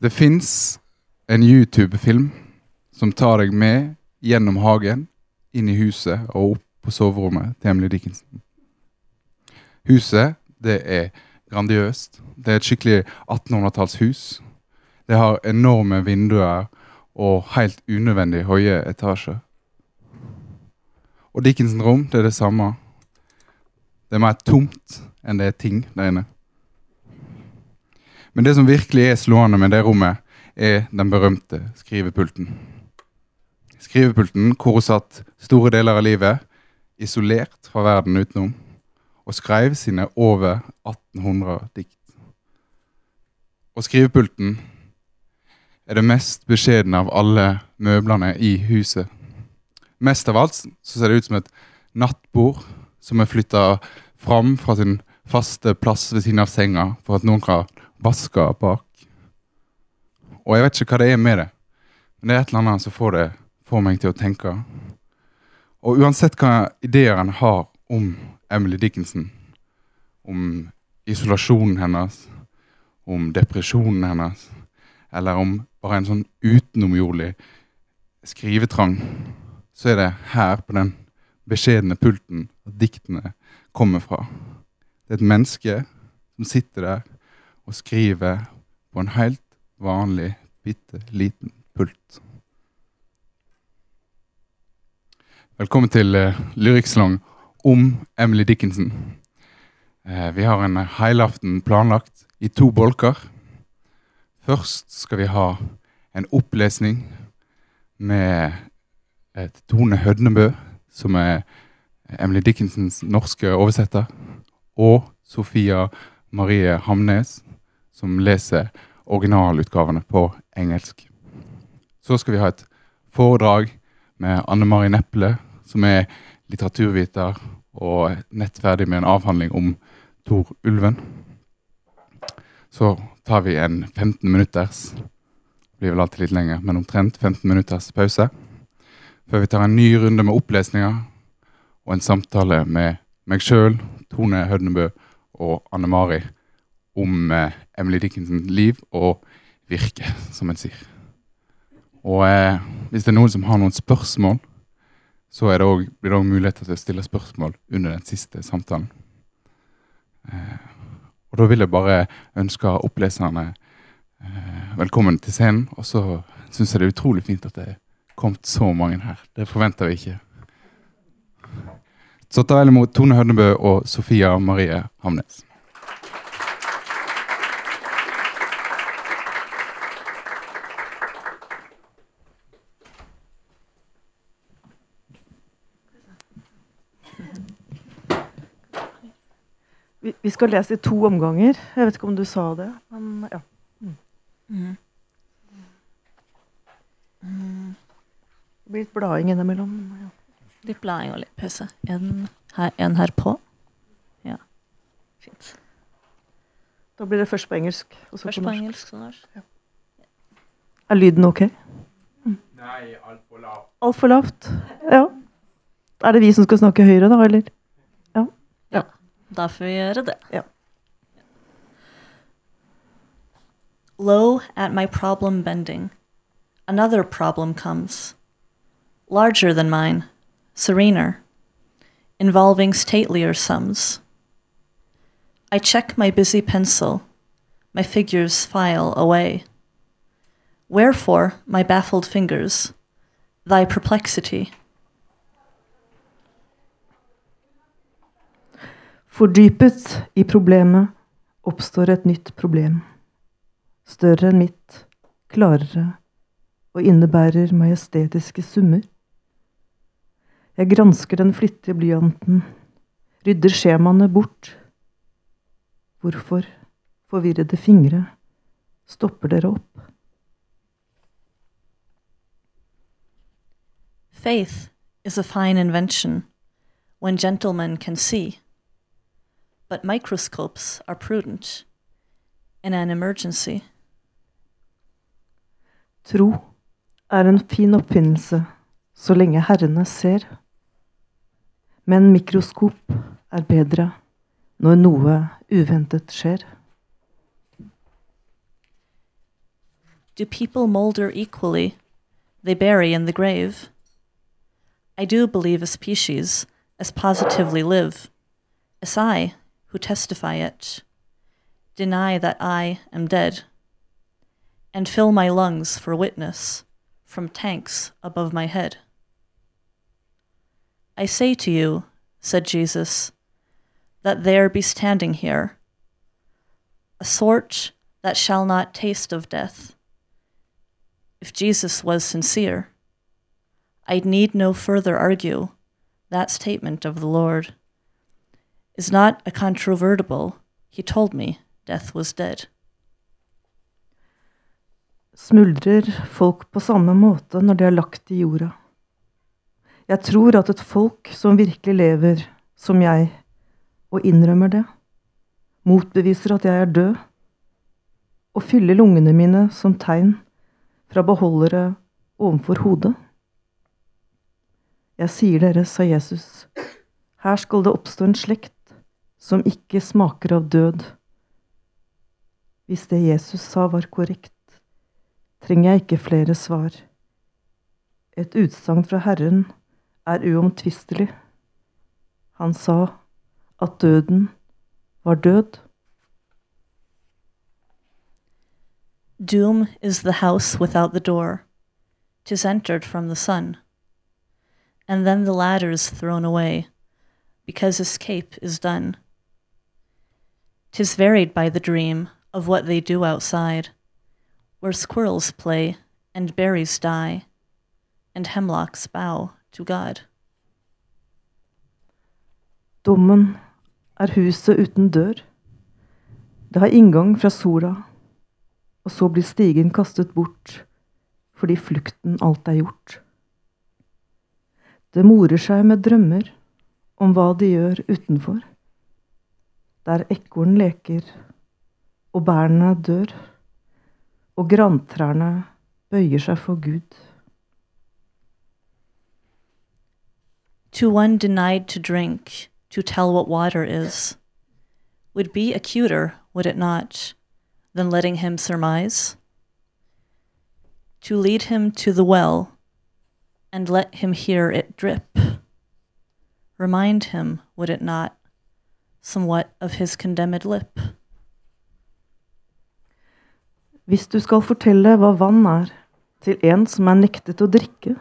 Det fins en YouTube-film som tar deg med gjennom hagen, inn i huset og opp på soverommet til Emily Dickinson. Huset det er grandiøst. Det er et skikkelig 1800-tallshus. Det har enorme vinduer og helt unødvendig høye etasjer. Og Dickinson rom det er det samme. Det er mer tomt enn det er ting der inne. Men det som virkelig er slående med det rommet, er den berømte skrivepulten. Skrivepulten hvor hun satt store deler av livet isolert fra verden utenom og skrev sine over 1800 dikt. Og skrivepulten er det mest beskjedne av alle møblene i huset. Mest av alt så ser det ut som et nattbord som er flytta fram fra sin faste plass ved siden av senga for at noen kan vaske bak. Og jeg vet ikke hva det er med det, men det er et eller annet som får, det, får meg til å tenke. Og uansett hva ideer en har om Emily Dickinson, om isolasjonen hennes, om depresjonen hennes, eller om bare en sånn utenomjordlig skrivetrang, så er det her på den beskjedne pulten at diktene kommer fra. Det er et menneske som sitter der og skriver på en helt vanlig, bitte liten pult. Velkommen til uh, Lyrikksalong om Emily Dickinson. Uh, vi har en heilaften planlagt i to bolker. Først skal vi ha en opplesning med et Tone Hødnebø, som er Emily Dickinsons norske oversetter, og Sofia Marie Hamnes, som leser originalutgavene på engelsk. Så skal vi ha et foredrag med Anne Mari Neple, som er litteraturviter og nett ferdig med en avhandling om Tor Ulven. Så tar vi en 15 minutters blir vel alltid litt lenger, men omtrent 15 minutters pause. Før vi tar en ny runde med opplesninger og en samtale med meg sjøl, Tone Hødnebø og Anne Mari om eh, Emily Dickinsons liv og virke, som en sier. Og eh, hvis det er noen som har noen spørsmål, så det også, blir det òg mulighet til å stille spørsmål under den siste samtalen. Eh, og da vil jeg bare ønske oppleserne eh, velkommen til scenen. Og så syns jeg det er utrolig fint at det er kommet så mange her. Det forventer vi ikke. Så ta vel imot Tone Hødnebø og Sofia Marie Hamnes. Vi, skal lese i to omganger. Jeg vet ikke om du sa det, men ja. Mm. Det blir litt blading innimellom. Ja. Litt blading og litt pause. En her, en her på. Ja. Fint. Da blir det først på engelsk. Og så Først på på norsk. engelsk, så norsk. Er lyden ok? Nei, altfor lavt. Altfor lavt? Ja. Er det vi som skal snakke høyere, da, eller? Da får vi gjøre det. Ja. Low at my problem bending, another problem comes, larger than mine, serener, involving statelier sums. I check my busy pencil, my figures file away. Wherefore my baffled fingers, thy perplexity? Fordypet i problemet oppstår et nytt problem. Større enn mitt, klarere, og innebærer majestetiske summer. Jeg gransker den flittige blyanten, rydder skjemaene bort. Hvorfor, forvirrede fingre, stopper dere opp? Faith is a fine invention when gentlemen can see, but microscopes are prudent in an emergency. Tro er en fin oppfinnelse så lenge herrene ser. Men mikroskop er bedre når noe uventet skjer. Do people molder equally? They bury in the grave. I do believe a species as positively live, as I, who testify it, deny that I am dead, and fill my lungs for witness from tanks above my head. I say to you, said Jesus, that there be standing here a sort that shall not taste of death. If Jesus was sincere, I need no further argue that statement of the Lord is not a controvertible. He told me death was dead. Smuldrer folk på samme måte når de er lagt i jorda? Jeg tror at et folk som virkelig lever som jeg, og innrømmer det, motbeviser at jeg er død, og fyller lungene mine som tegn fra beholdere ovenfor hodet. Jeg sier dere, sa Jesus, her skal det oppstå en slekt som ikke smaker av død. Hvis det Jesus sa var korrekt, trenger jeg ikke flere svar. Et utsagn fra Herren er uomtvistelig. Han sa at døden var død. Doom is the house without the door. Tis entered from the sun. And then the ladder is thrown away, because escape is done. Tis varied by the dream of what they do outside, where squirrels play and berries die, and hemlocks bow to God. Dommen er huset uten dør. Det har inngang fra sola, og så blir stigen kastet bort fordi flukten alt er gjort. Det morer seg med drømmer om hva de gjør utenfor, der ekorn leker og bærene dør, og grantrærne bøyer seg for Gud. To one denied to drink, to tell what water is, would be acuter, would it not, than letting him surmise? To lead him to the well and let him hear it drip, remind him, would it not, somewhat of his condemned lip? Hvis du skal fortelle hva vann er, til en som er nektet å drikke,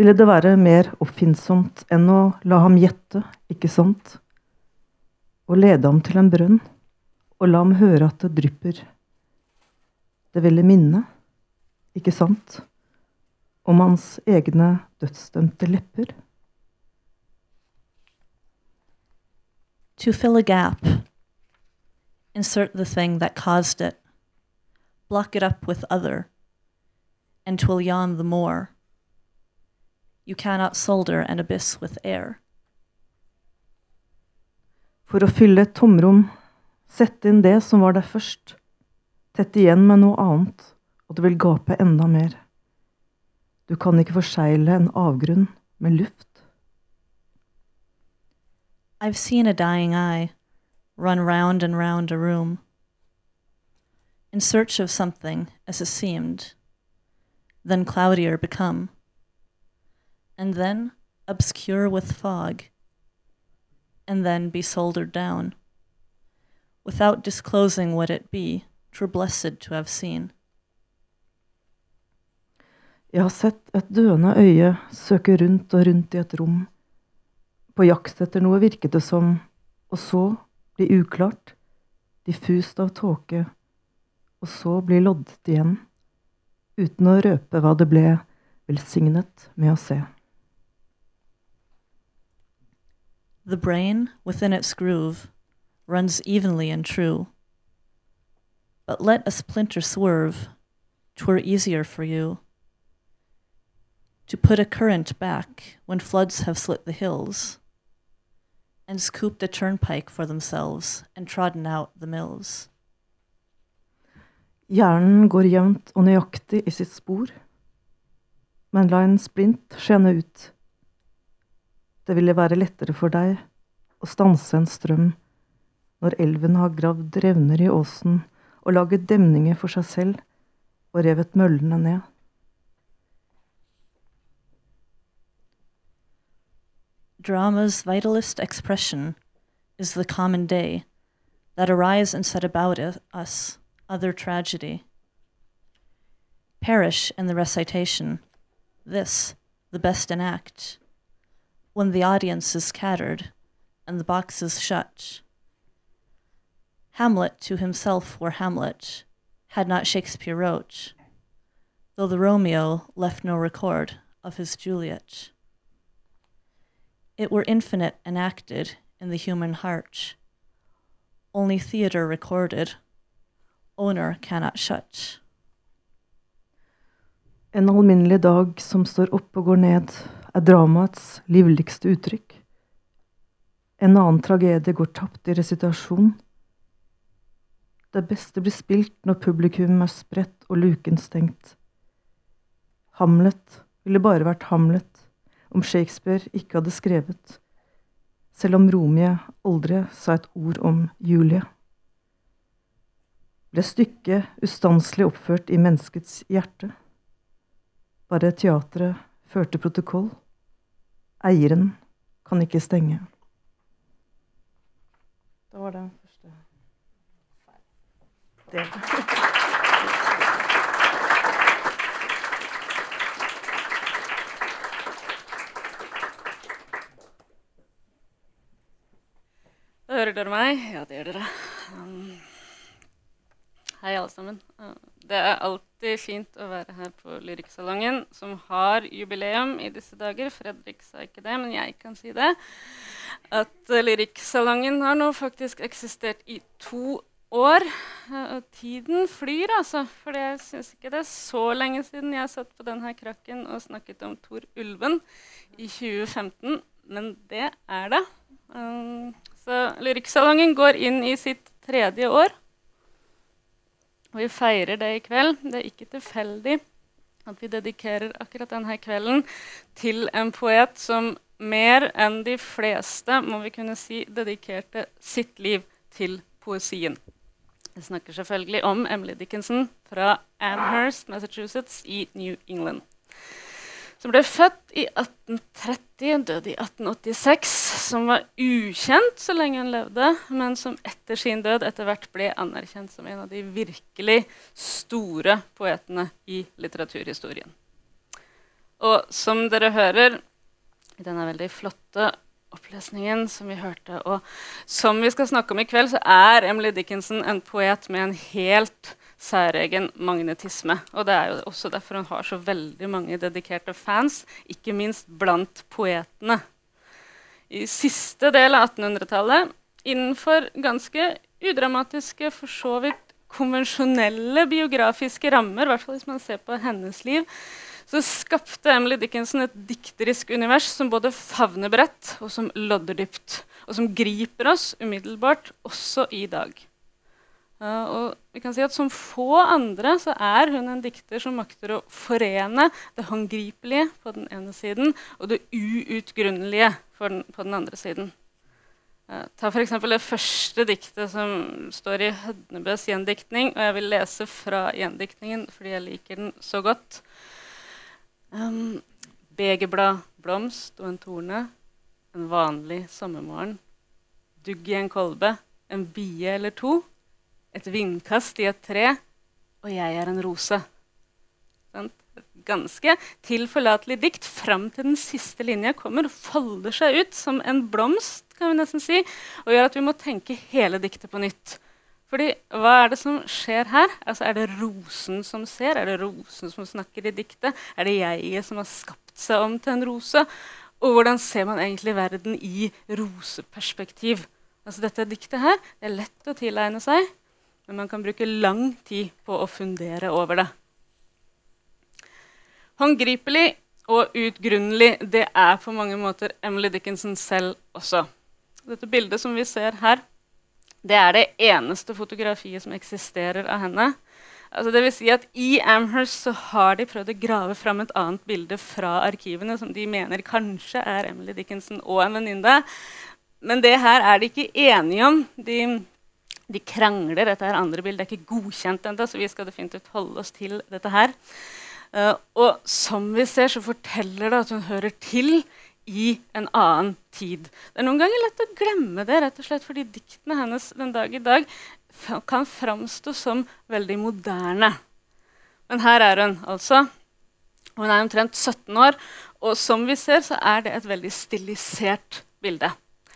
ville det være mer oppfinnsomt enn å la ham gjette, ikke sant? Å lede ham til en brønn, og la ham høre at det drypper. Det ville minne, ikke sant, om hans egne dødsdømte lepper. To fill a gap, insert the thing that caused it, block it up with other, and twill yawn the more. You cannot solder an abyss with air. For å fylle et tomrom, sette inn det som var der først, tett igjen med noe annet, og det vil gape enda mer. Du kan ikke forsegle en avgrunn med luft. I've seen a dying eye run round and round a room in search of something as it seemed, then cloudier become, and then obscure with fog, and then be soldered down, without disclosing what it be, twere blessed to have seen. Jeg har sett et døende øye søke rundt og rundt i et rom, på jakt etter noe virket det som, og så bli uklart, diffust av tåke, og så bli loddet igjen, uten å røpe hva det ble velsignet med å se. The brain within its groove runs evenly and true. But let a splinter swerve, twere easier for you to put a current back when floods have slit the hills, and scooped a turnpike for themselves and trodden out the mills. Hjernen går jevnt og nøyaktig i sitt spor, men la en splint skjene ut. Det ville være lettere for deg å stanse en strøm når elven har gravd revner i åsen og laget demninger for seg selv og revet møllene ned. Drama's vitalist expression is the common day that arise and set about us other tragedy. Perish in the recitation, this, the best in act, when the audience is scattered and the box is shut. Hamlet to himself were Hamlet, had not Shakespeare wrote, though the Romeo left no record of his Juliet. It were infinite enacted in the human heart, only theatre recorded, owner cannot shut. En alminnelig dag som står opp og går ned, er dramaets livligste uttrykk. En annen tragedie går tapt i resitasjon. Det beste blir spilt når publikum er spredt og luken stengt. Hamlet ville bare vært Hamlet om Shakespeare ikke hadde skrevet, selv om Romie aldri sa et ord om Julie. Ble stykket ustanselig oppført i menneskets hjerte? Bare teatret førte protokoll. Eieren kan ikke stenge. Det var det første del. Hører dere meg? Ja, det gjør dere. Um, hei, alle sammen. Uh, det er alltid fint å være her på Lyrikksalongen, som har jubileum i disse dager. Fredrik sa ikke det, men jeg kan si det. At uh, har nå faktisk eksistert i to år. Uh, og tiden flyr, altså. For jeg syns ikke det er så lenge siden jeg satt på denne krakken og snakket om Tor Ulven i 2015. Men det er det. Um, så Lyrikksalongen går inn i sitt tredje år. Og vi feirer det i kveld. Det er ikke tilfeldig at vi dedikerer akkurat denne kvelden til en poet som mer enn de fleste må vi kunne si, dedikerte sitt liv til poesien. Jeg snakker selvfølgelig om Emily Dickinson fra Amherst, Massachusetts i New England som ble født i 1830 og døde i 1886, som var ukjent så lenge han levde, men som etter sin død etter hvert ble anerkjent som en av de virkelig store poetene i litteraturhistorien. Og som dere hører i denne veldig flotte opplesningen som vi hørte, og som vi skal snakke om i kveld, så er Emily Dickinson en poet med en helt særegen magnetisme. Og det er jo også derfor hun har så veldig mange dedikerte fans, ikke minst blant poetene. I siste del av 1800-tallet, innenfor ganske udramatiske, for så vidt konvensjonelle biografiske rammer, i hvert fall hvis man ser på hennes liv, så skapte Emily Dickinson et dikterisk univers som både favner bredt og som lodder dypt, og som griper oss umiddelbart også i dag. Og vi kan si at Som få andre så er hun en dikter som makter å forene det håndgripelige på den ene siden og det uutgrunnelige på den andre siden. Uh, ta f.eks. det første diktet som står i Hødnebøs gjendiktning. Og jeg vil lese fra gjendiktningen fordi jeg liker den så godt. Um, Begerblad, blomst og en torne. En vanlig sommermorgen. Dugg i en kolbe. En bie eller to et vindkast i et tre, og jeg er en rose. Et ganske tilforlatelig dikt fram til den siste linja kommer og folder seg ut som en blomst, kan vi nesten si, og gjør at vi må tenke hele diktet på nytt. Fordi hva er det som skjer her? Altså, er det rosen som ser? Er det rosen som snakker i diktet? Er det jeget som har skapt seg om til en rose? Og hvordan ser man egentlig verden i roseperspektiv? Altså, dette diktet her det er lett å tilegne seg. Men man kan bruke lang tid på å fundere over det. Håndgripelig og utgrunnelig det er på mange måter Emily Dickinson selv også. Dette bildet som vi ser her, det er det eneste fotografiet som eksisterer av henne. Altså det vil si at I Amherst så har de prøvd å grave fram et annet bilde fra arkivene som de mener kanskje er Emily Dickinson og en venninne. Men det her er de ikke enige om. De De krangler. Dette her andre bildet er ikke godkjent ennå, så vi skal definitivt holde oss til dette her. Uh, og som vi ser, så forteller det at hun hører til i en annen tid. Det er noen ganger lett å glemme det, rett og slett fordi diktene hennes den dag i dag kan framstå som veldig moderne. Men her er hun altså. Hun er omtrent 17 år, og som vi ser, så er det et veldig stilisert bilde.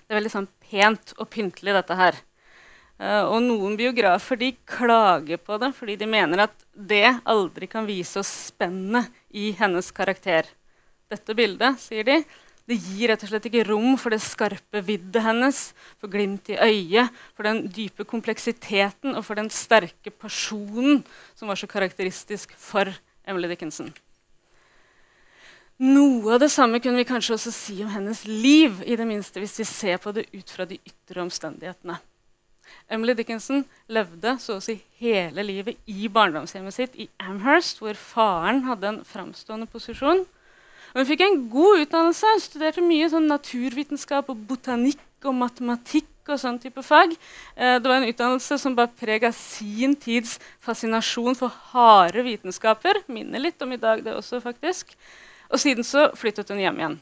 Det er veldig sånn pent og pyntelig, dette her. Uh, og noen biografer de klager på det fordi de mener at det aldri kan vise oss spennet i hennes karakter. Dette bildet, sier de, det gir rett og slett ikke rom for det skarpe viddet hennes, for glimt i øyet, for den dype kompleksiteten og for den sterke personen som var så karakteristisk for Emily Dickinson. Noe av det samme kunne vi kanskje også si om hennes liv, i det minste hvis vi ser på det ut fra de ytre omstendighetene. Emily Dickinson levde så å si hele livet i barndomshjemmet sitt i Amherst, hvor faren hadde en framstående posisjon. Hun fikk en god utdannelse, studerte mye sånn naturvitenskap og botanikk og matematikk. og sånn type fag. Eh, det var en utdannelse som bar preg av sin tids fascinasjon for harde vitenskaper. Minner litt om i dag, det også, faktisk. Og siden så flyttet hun hjem igjen.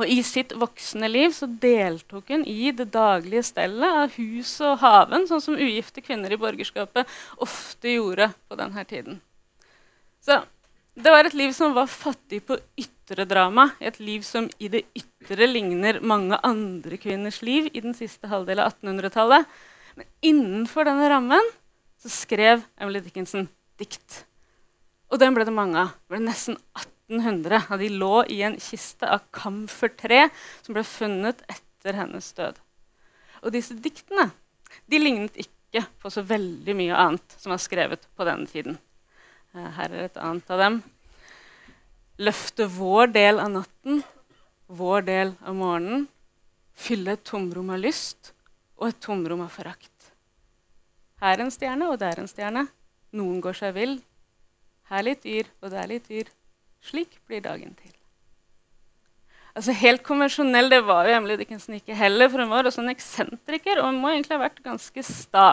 Og I sitt voksne liv så deltok hun i det daglige stellet av hus og haven, sånn som ugifte kvinner i borgerskapet ofte gjorde på denne tiden. Så det var et liv som var fattig på ytre drama, et liv som i det ytre ligner mange andre kvinners liv i den siste halvdel av 1800-tallet. Men innenfor denne rammen så skrev Emily Dickinson dikt. Og den ble det mange av. Det ble nesten 18 1900. Og de lå i en kiste av kamfertre som ble funnet etter hennes død. Og disse diktene de lignet ikke på så veldig mye annet som var skrevet på denne tiden. Eh, her er et annet av dem. Løfte vår del av natten, vår del av morgenen. Fylle et tomrom av lyst og et tomrom av forakt. Her en stjerne, og der en stjerne. Noen går seg vill. Her litt yr, og der litt yr. Slik blir dagen til. Altså Helt konvensjonell det var jo Emily Dickinson ikke heller, for hun var også en eksentriker, og hun må egentlig ha vært ganske sta.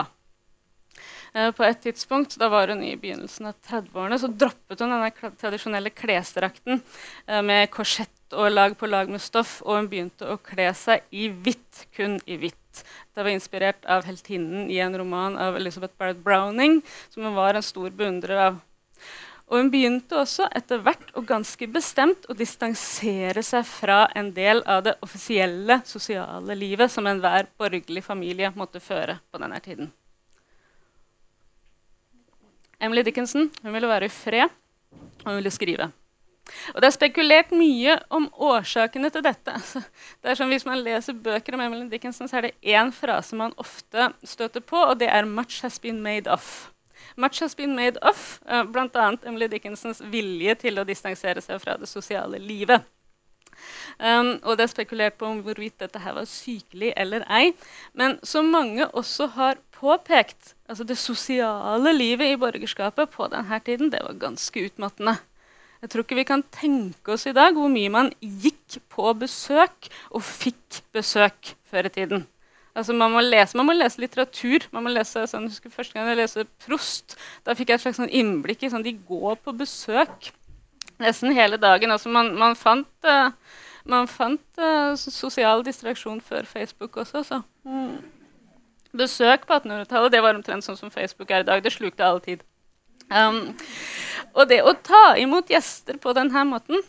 Eh, på et tidspunkt, da var hun i begynnelsen av 30-årene, så droppet hun denne tradisjonelle klesdrakten eh, med korsett og lag på lag med stoff, og hun begynte å kle seg i hvitt, kun i hvitt. Det var inspirert av heltinnen i en roman av Elizabeth Barrett Browning, som hun var en stor beundrer av. Og hun begynte også etter hvert og ganske bestemt å distansere seg fra en del av det offisielle sosiale livet som enhver borgerlig familie måtte føre på denne tiden. Emily Dickinson hun ville være i fred, og hun ville skrive. Og Det er spekulert mye om årsakene til dette. Altså, det er som Hvis man leser bøker om Emily Dickinson, så er det én frase man ofte støter på, og det er 'much has been made of'. Much has been made of, uh, bl.a. Emily Dickinsons vilje til å distansere seg fra det sosiale livet. Um, og det er spekulert på om hvorvidt dette her var sykelig eller ei. Men som mange også har påpekt, altså det sosiale livet i borgerskapet på denne tiden det var ganske utmattende. Jeg tror ikke vi kan tenke oss i dag hvor mye man gikk på besøk og fikk besøk før i tiden. Altså man, må lese, man må lese litteratur. man må lese, sånn, jeg husker Første gang jeg leste Prost, da fikk jeg et slags sånn innblikk i sånn, De går på besøk nesten hele dagen. Altså man, man fant, uh, man fant uh, sosial distraksjon før Facebook også. Så. Mm. Besøk på 1800-tallet det var omtrent sånn som Facebook er i dag. Det slukte all tid. Um, og det å ta imot gjester på denne måten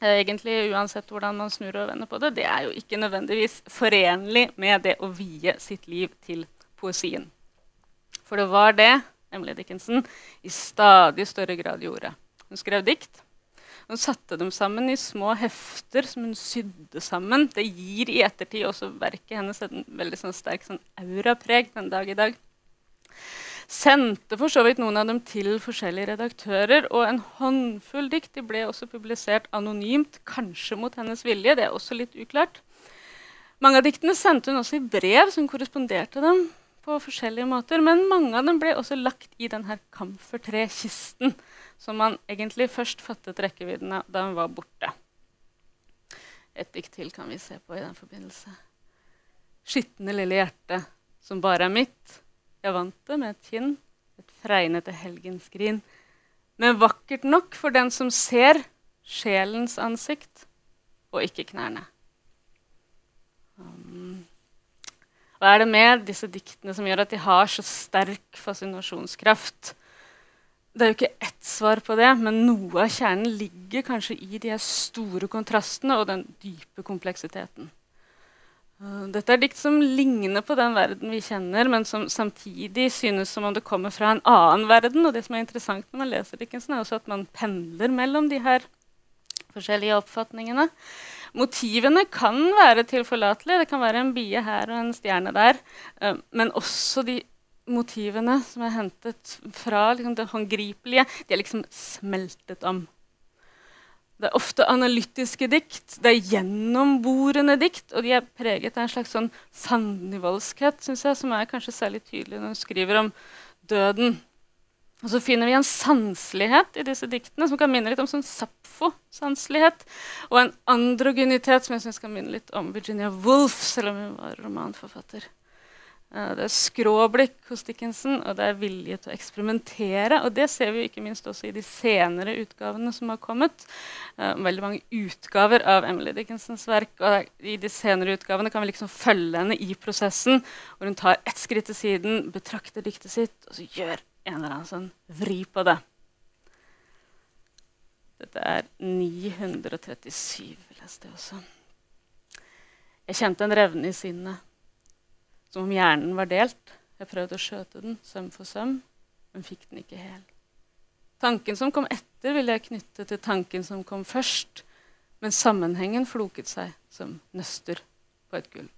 egentlig uansett hvordan man snur og vender på det, det er jo ikke nødvendigvis forenlig med det å vie sitt liv til poesien. For det var det Emily Dickinson i stadig større grad gjorde. Hun skrev dikt. Hun satte dem sammen i små hefter som hun sydde sammen. Det gir i ettertid også verket hennes en veldig sånn sterk sånn aurapreg den dag i dag. Sendte for så vidt noen av dem til forskjellige redaktører. Og en håndfull dikt ble også publisert anonymt, kanskje mot hennes vilje. Det er også litt uklart. Mange av diktene sendte hun også i brev, som korresponderte dem på forskjellige måter. Men mange av dem ble også lagt i denne kamfertrekisten, som man egentlig først fattet rekkevidden av da hun var borte. Et dikt til kan vi se på i den forbindelse. Skitne lille hjerte som bare er mitt, Jeg vant det med et kinn, et fregnete helgenskrin. Men vakkert nok for den som ser sjelens ansikt, og ikke knærne. Um, hva er det med disse diktene som gjør at de har så sterk fascinasjonskraft? Det er jo ikke ett svar på det, men noe av kjernen ligger kanskje i de store kontrastene og den dype kompleksiteten. Uh, dette er dikt som ligner på den verden vi kjenner, men som samtidig synes som om det kommer fra en annen verden. Og det som er interessant når man leser Dickinson, er også at man pendler mellom de her forskjellige oppfatningene. Motivene kan være tilforlatelige. Det kan være en bie her og en stjerne der. Uh, men også de motivene som er hentet fra liksom, det håndgripelige, de er liksom smeltet om. Det er ofte analytiske dikt, det er gjennomborende dikt, og de er preget av en slags sånn sandnivoldskhet, synes jeg, som er kanskje særlig tydelig når hun skriver om døden. Og så finner vi en sanselighet i disse diktene som kan minne litt om sånn Sapfo-sanselighet. Og en androgynitet som jeg syns kan minne litt om Virginia Woolf, selv om hun var romanforfatter. Uh, det er skråblikk hos Dickinson, og det er vilje til å eksperimentere. Og det ser vi ikke minst også i de senere utgavene som har kommet. Uh, veldig mange utgaver av Emily Dickinsons verk. Og i de senere utgavene kan vi liksom følge henne i prosessen, hvor hun tar ett skritt til siden, betrakter diktet sitt, og så gjør en eller annen sånn vri på det. Dette er 937, leste jeg også. Jeg kjente en revne i sinnet som om hjernen var delt. Jeg prøvde å skjøte den søm for søm, men fikk den ikke hel. Tanken som kom etter, ville jeg knytte til tanken som kom først, men sammenhengen floket seg som nøster på et gulv.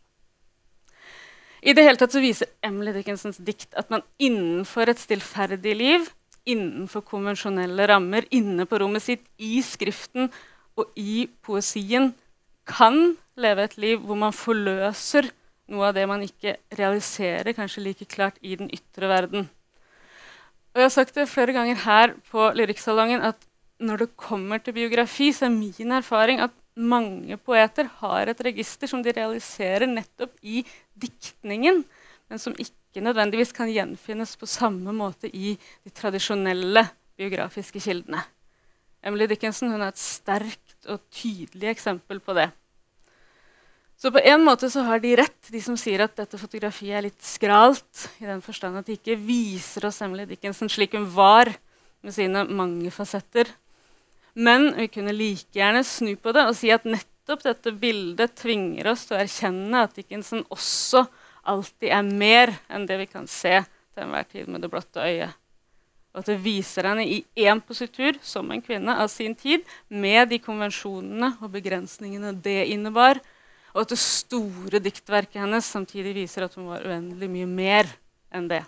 I det hele tatt så viser Emily Dickinsons dikt at man innenfor et stillferdig liv, innenfor konvensjonelle rammer, inne på rommet sitt, i skriften og i poesien, kan leve et liv hvor man forløser noe av det man ikke realiserer kanskje like klart i den ytre verden. Og jeg har sagt det flere ganger her på Lyrikksalongen at når det kommer til biografi, så er min erfaring at mange poeter har et register som de realiserer nettopp i diktningen, men som ikke nødvendigvis kan gjenfinnes på samme måte i de tradisjonelle biografiske kildene. Emily Dickinson er et sterkt og tydelig eksempel på det. Så på en måte så har de rett, de som sier at dette fotografiet er litt skralt. I den forstand at de ikke viser oss Emily Dickinson slik hun var, med sine mange fasetter. Men vi kunne like gjerne snu på det og si at nettopp dette bildet tvinger oss til å erkjenne at Dickinson også alltid er mer enn det vi kan se til enhver tid med det blotte øyet. Og at det viser henne i én positur som en kvinne av sin tid, med de konvensjonene og begrensningene det innebar, og at det store diktverket hennes samtidig viser at hun var uendelig mye mer enn det.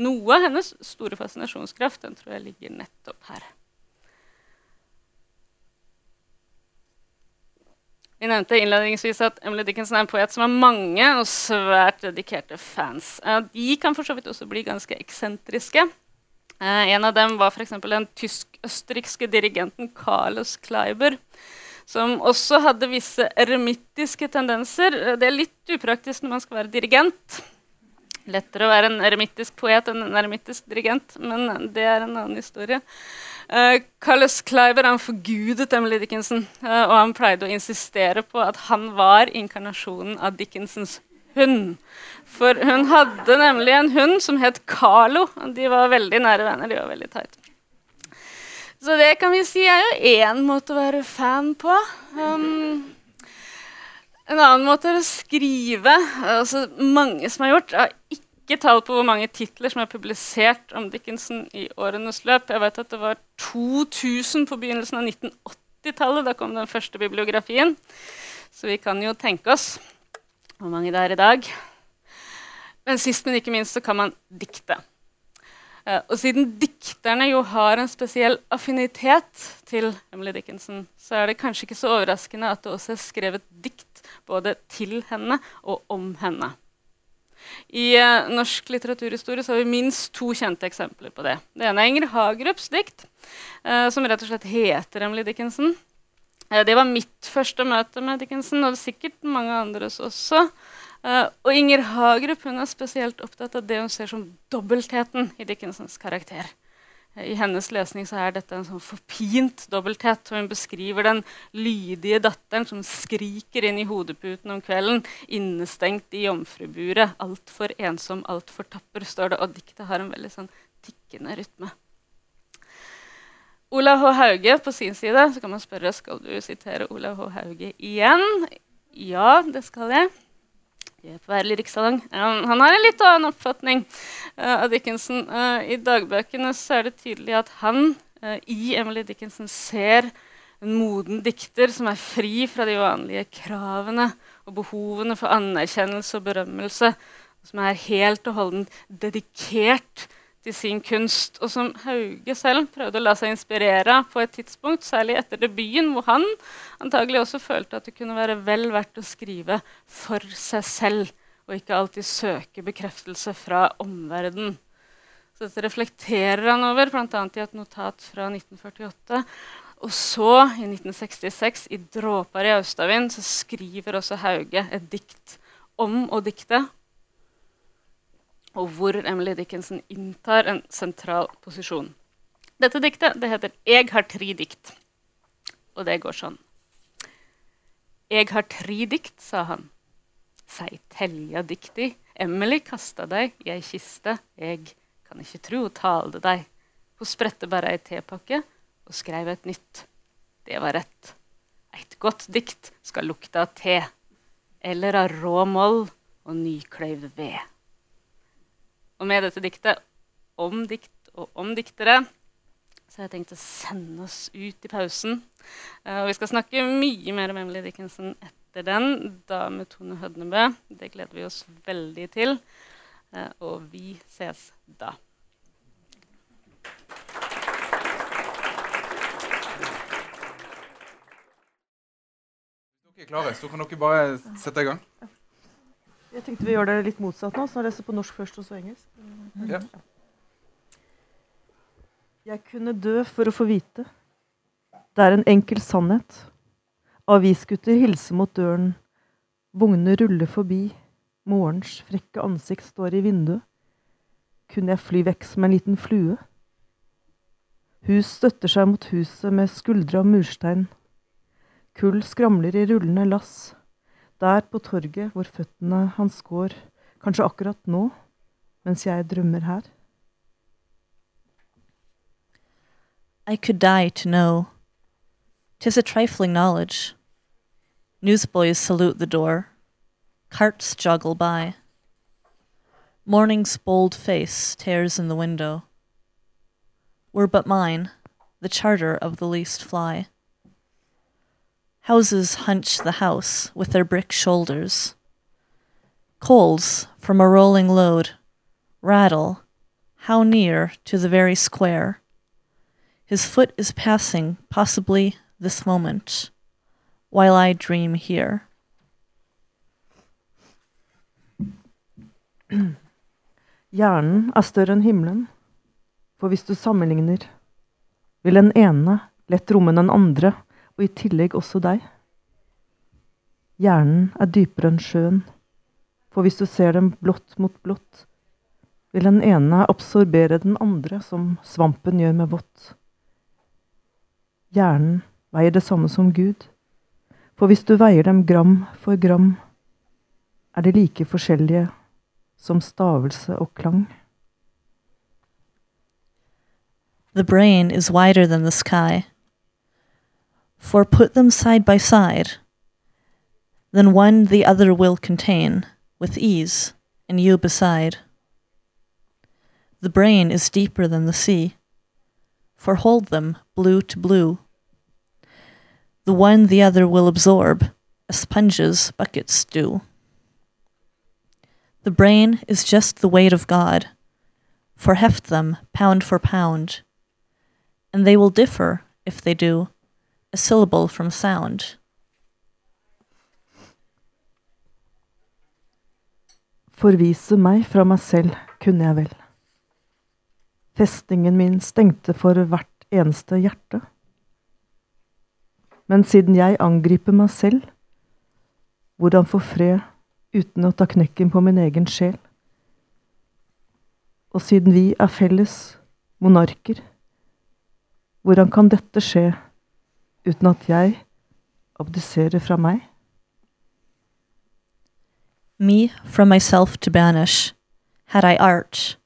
Noe av hennes store fascinasjonskraft den tror jeg ligger nettopp her. Vi nevnte innledningsvis at Emily Dickinson er en poet som har mange og svært dedikerte fans. De kan for så vidt også bli ganske eksentriske. Eh, en av dem var f.eks. den tysk-østerrikske dirigenten Carlos Kleiber som også hadde visse eremittiske tendenser. Det er litt upraktisk når man skal være dirigent. Lettere å være en eremittisk poet enn en eremittisk dirigent, men det er en annen historie. Uh, Carlos Kleiber han forgudet Emily Dickinson, uh, og han pleide å insistere på at han var inkarnasjonen av Dickinsons hund. For hun hadde nemlig en hund som het Carlo. De var veldig nære venner. de var veldig tight. Så det kan vi si er jo én måte å være fan på. Um, en annen måte er å skrive. Altså, mange som har gjort. Har ikke tall på hvor mange titler som er publisert om Dickinson i årenes løp. Jeg vet at det var 2000 på begynnelsen av 1980-tallet. Da kom den første bibliografien. Så vi kan jo tenke oss hvor mange det er i dag. Men sist, men ikke minst, så kan man dikte. Uh, og siden dikterne jo har en spesiell affinitet til Emily Dickinson, så er det kanskje ikke så overraskende at det også er skrevet dikt både til henne og om henne. I eh, norsk litteraturhistorie har vi minst to kjente eksempler på det. Det ene er Inger Hagerups dikt, eh, som rett og slett heter Emily Dickinson. det var mitt første møte med Dickinson, og sikkert mange andres også. Uh, og Inger Hagerup hun er spesielt opptatt av det hun ser som dobbeltheten i Dickensens karakter. Uh, I hennes lesning så er dette en sånn forpint dobbelthet. Hun beskriver den lydige datteren som skriker inn i hodeputen om kvelden, innestengt i jomfruburet. Altfor ensom, altfor tapper, står det. Og diktet har en veldig sånn tikkende rytme. Olav H. Hauge på sin side så kan man spørre skal du sitere Olav H. Hauge igjen. Ja, det skal jeg. Han har en litt annen oppfatning uh, av Dickinson. Uh, I dagbøkene er det tydelig at han uh, i Emily Dickinson ser en moden dikter som er fri fra de vanlige kravene og behovene for anerkjennelse og berømmelse. Som er helt og holdent dedikert til sin kunst, og som Hauge selv prøvde å la seg inspirere på et tidspunkt, særlig etter debuten, hvor han antagelig også følte at det kunne være vel verdt å skrive for seg selv, og ikke alltid søke bekreftelse fra omverdenen. Så dette reflekterer han over, bl.a. i et notat fra 1948. Og så, i 1966, i 'Dråper i Austavind', så skriver også Hauge et dikt om å dikte og hvor Emily Dickinson inntar en sentral posisjon. Dette diktet det heter 'Eg har tre dikt', og det går sånn. Eg har tre dikt, sa han. Sei telja dikti, Emily kasta dei i ei kiste, eg kan ikkje tru ho talte dei. Ho spredte bare ei tepakke og skreiv et nytt. Det var rett. Eit godt dikt skal lukte av te, eller av rå moll og nykløyvd ved. Og med dette diktet om dikt og om diktere så har jeg tenkt å sende oss ut i pausen. Uh, og vi skal snakke mye mer om Emily Dickinson etter den, da med Tone Hødnebø. Det gleder vi oss veldig til. Uh, og vi ses da. Hvis dere er klare, så kan dere bare sette i gang. Jeg tenkte vi gjør det litt motsatt nå, så jeg leser på norsk først og så engelsk. Ja. Jeg kunne dø for å få vite. Det er en enkel sannhet. Avisgutter hilser mot døren. Vognene ruller forbi. Morens frekke ansikt står i vinduet. Kunne jeg fly vekk som en liten flue? Hus støtter seg mot huset med skuldre av murstein. Kull skramler i rullende lass. Der på torget hvor føttene hans går, kanskje akkurat nå, mens jeg drømmer her. I could die to know. Tis a trifling knowledge. Newsboys salute the door. Carts joggle by. Morning's bold face tears in the window. Were but mine, the charter of the least fly. Houses hunch the house with their brick shoulders. Coals from a rolling load rattle, how near to the very square. His foot is passing, possibly this moment, while I dream here. Hjernen er større enn himmelen, for hvis du sammenligner, vil den ene lett romme den andre og i tillegg også deg. Hjernen er dypere enn sjøen, for hvis du ser dem blått mot blått, vil den ene absorbere den andre som svampen gjør med vått. Hjernen veier det samme som Gud, for hvis du veier dem gram for gram, er de like forskjellige som stavelse og klang. The brain is wider than the sky. For put them side by side, then one the other will contain, with ease, and you beside. The brain is deeper than the sea, for hold them blue to blue. The one the other will absorb, as sponges buckets do. The brain is just the weight of God, for heft them pound for pound, and they will differ if they do a syllable from sound. Forvise meg fra meg selv kunne jeg vel. Festningen min stengte for hvert eneste hjerte. Men siden jeg angriper meg selv, hvordan få fred uten å ta knekken på min egen sjel. Og siden vi er felles monarker, hvordan kan dette skje uten at jeg abdiserer fra meg? Me from myself to banish, had I art,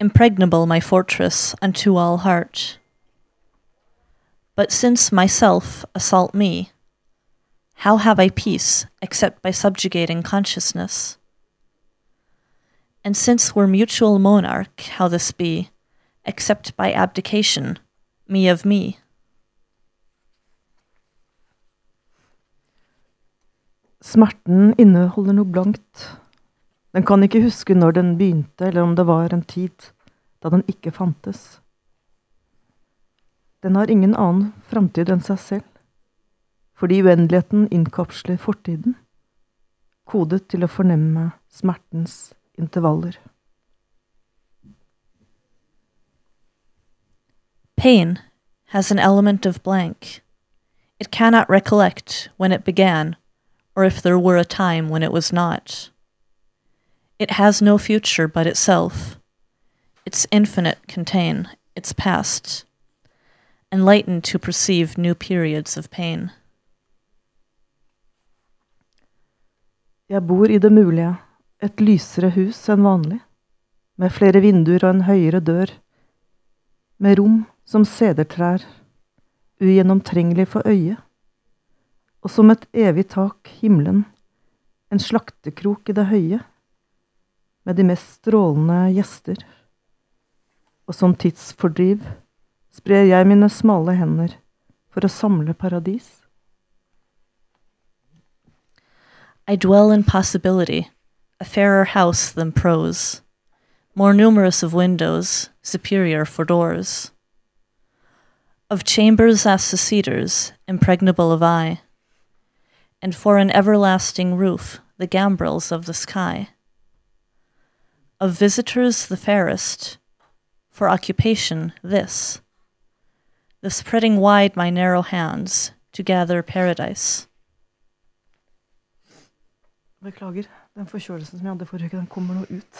impregnable my fortress unto all heart. But since myself assault me, how have I peace except by subjugating consciousness? And since we're mutual monarch, how this be, except by abdication, me of me? Smerten inneholder noe blankt. Den kan ikke huske når den begynte, eller om det var en tid da den ikke fantes. Den har ingen annen framtid enn seg selv, fordi uendeligheten innkapsler fortiden, kodet til å fornemme smertens intervaller. Pain has an element of blank. It cannot recollect when it began, or if there were a time when it was not. It has no future but itself. Its infinite contain its past, enlightened to perceive new periods of pain. Jeg bor i det mulige, et lysere hus enn vanlig, med flere vinduer og en høyere dør, med rom som sedertrær, ugjennomtrengelig for øyet, og som et evig tak himmelen, en slaktekrok i det høye, med de mest strålende gjester. Og som tidsfordriv sprer jeg mine smale hender for å samle paradis. I dwell in possibility, a fairer house than prose, more numerous of windows, superior for doors. Of chambers as the cedars, impregnable of eye, and for an everlasting roof, the gambrels of the sky. Of visitors the fairest, for occupation this, the spreading wide my narrow hands to gather paradise. Beklager. Den forkjølelsen som jeg hadde forrige uke, den kommer nå ut.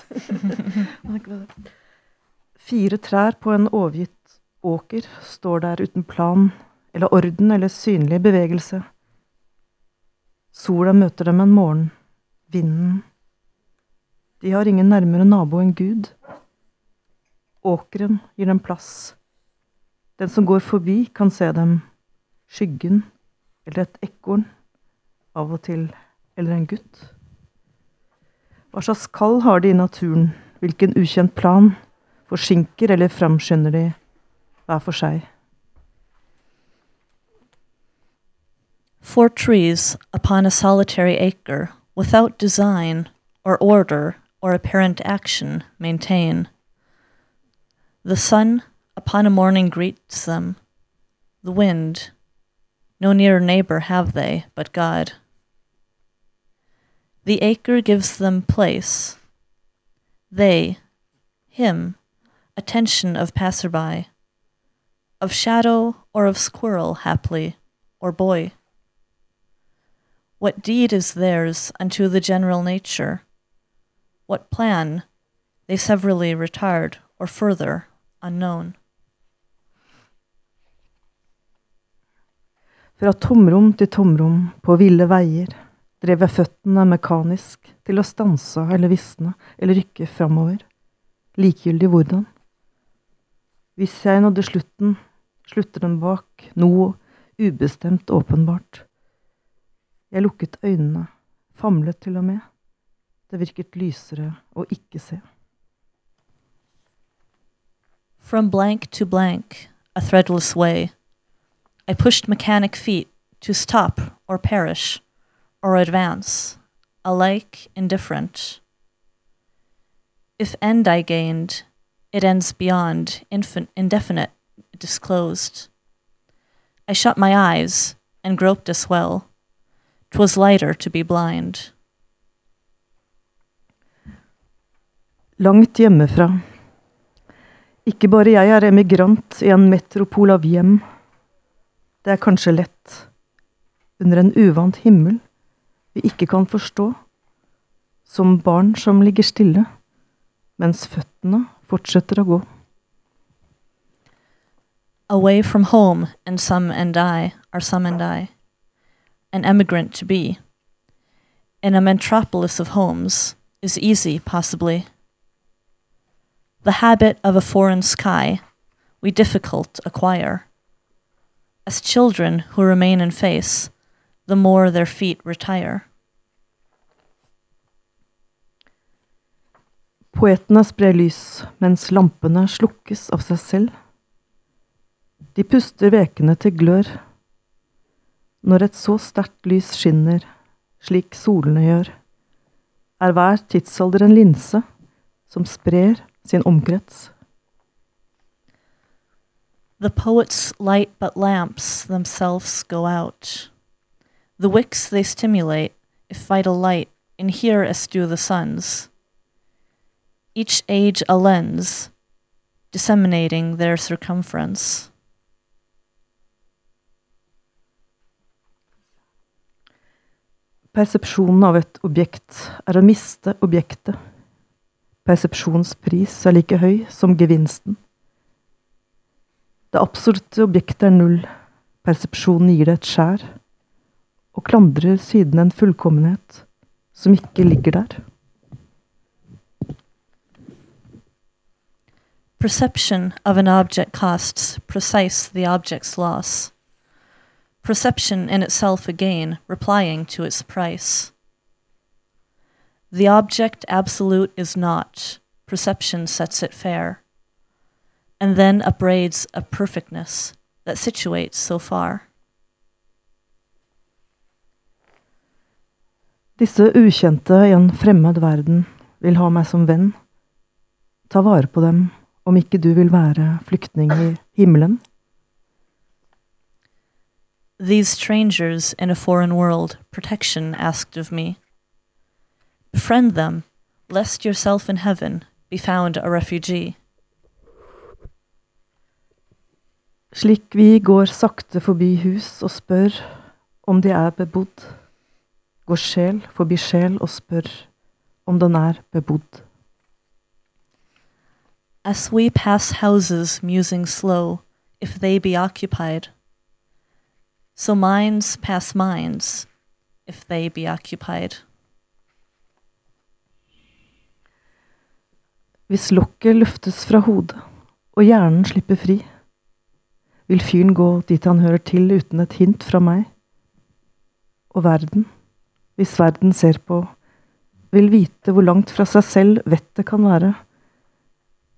Fire trær på en overgitt åker står der uten plan eller orden eller synlig bevegelse. Sola møter dem en morgen. Vinden. De har ingen nærmere nabo enn Gud. Åkeren gir dem plass. Den som går forbi, kan se dem. Skyggen eller et ekorn. Av og til eller en gutt. Hva slags kall har de i naturen, hvilken ukjent plan, forsinker eller framskynder de hver for seg? Four trees upon a solitary acre, without design or order or apparent action, maintain. The sun upon a morning greets them. The wind, no nearer neighbor have they but God. The acre gives them place. They, him, attention of passerby, of shadow or of squirrel, haply, or boy. What deed is theirs unto the general nature? What plan they severally retard or further unknown? Fra tomrom til tomrom på ville veier drev jeg føttene mekanisk til å stanse eller visne eller rykke framover, likegyldig hvordan. Hvis jeg nådde slutten, slutter den bak noe ubestemt åpenbart. Jeg lukket øynene, famlet til og med. Det virket lysere å ikke se. From blank to blank, a threadless way, I pushed mechanic feet to stop or perish or advance, alike indifferent. If end I gained, it ends beyond infin- indefinite disclosed. I shut my eyes and groped as well. 'Twas lighter to be blind. Langt hjemmefra. Ikke bare jeg er emigrant i en metropol av hjem. Det er kanskje lett. Under en uvant himmel vi ikke kan forstå, som barn som ligger stille, mens føttene fortsetter å gå. Away from home, and some and I are some and I, an emigrant to be. In a metropolis of homes is easy, possibly. The habit of a foreign sky we difficult acquire. As children who remain in face, the more their feet retire. Poetene sprer lys, mens lampene slukkes av seg selv. De puster vekene til glør. Når et så sterkt lys skinner, slik solene gjør, er hver tidsalder en linse som sprer sin omkrets. The poets light but lamps themselves go out. The wicks they stimulate, if vital light, in here as do the suns. Each age a lens, disseminating their circumference. Persepsjonen av et objekt er å miste objektet. Persepsjonspris er like høy som gevinsten. Det absolutte objektet er null. Persepsjonen gir det et skjær, og klandrer siden en fullkommenhet som ikke ligger der. Perception of an object costs precise the object's loss. Perception in itself again replying to its price. The object absolute is not, perception sets it fair, and then upbraids a perfectness that situates so far. Disse ukjente i en fremmed verden vil ha meg som venn. Ta vare på dem om ikke du vil være flyktning i himmelen. These strangers in a foreign world, protection asked of me. Befriend them, lest yourself in heaven be found a refugee. Slik vi går sakte forbi hus og spør om de er bebodd, går sjel forbi sjel og spør om den er bebodd. As we pass houses musing slow, if they be occupied, so minds pass minds, if they be occupied. Hvis lokket løftes fra hodet og hjernen slipper fri, vil fyren gå dit han hører til uten et hint fra meg. Og verden, hvis verden ser på, vil vite hvor langt fra seg selv vettet kan være.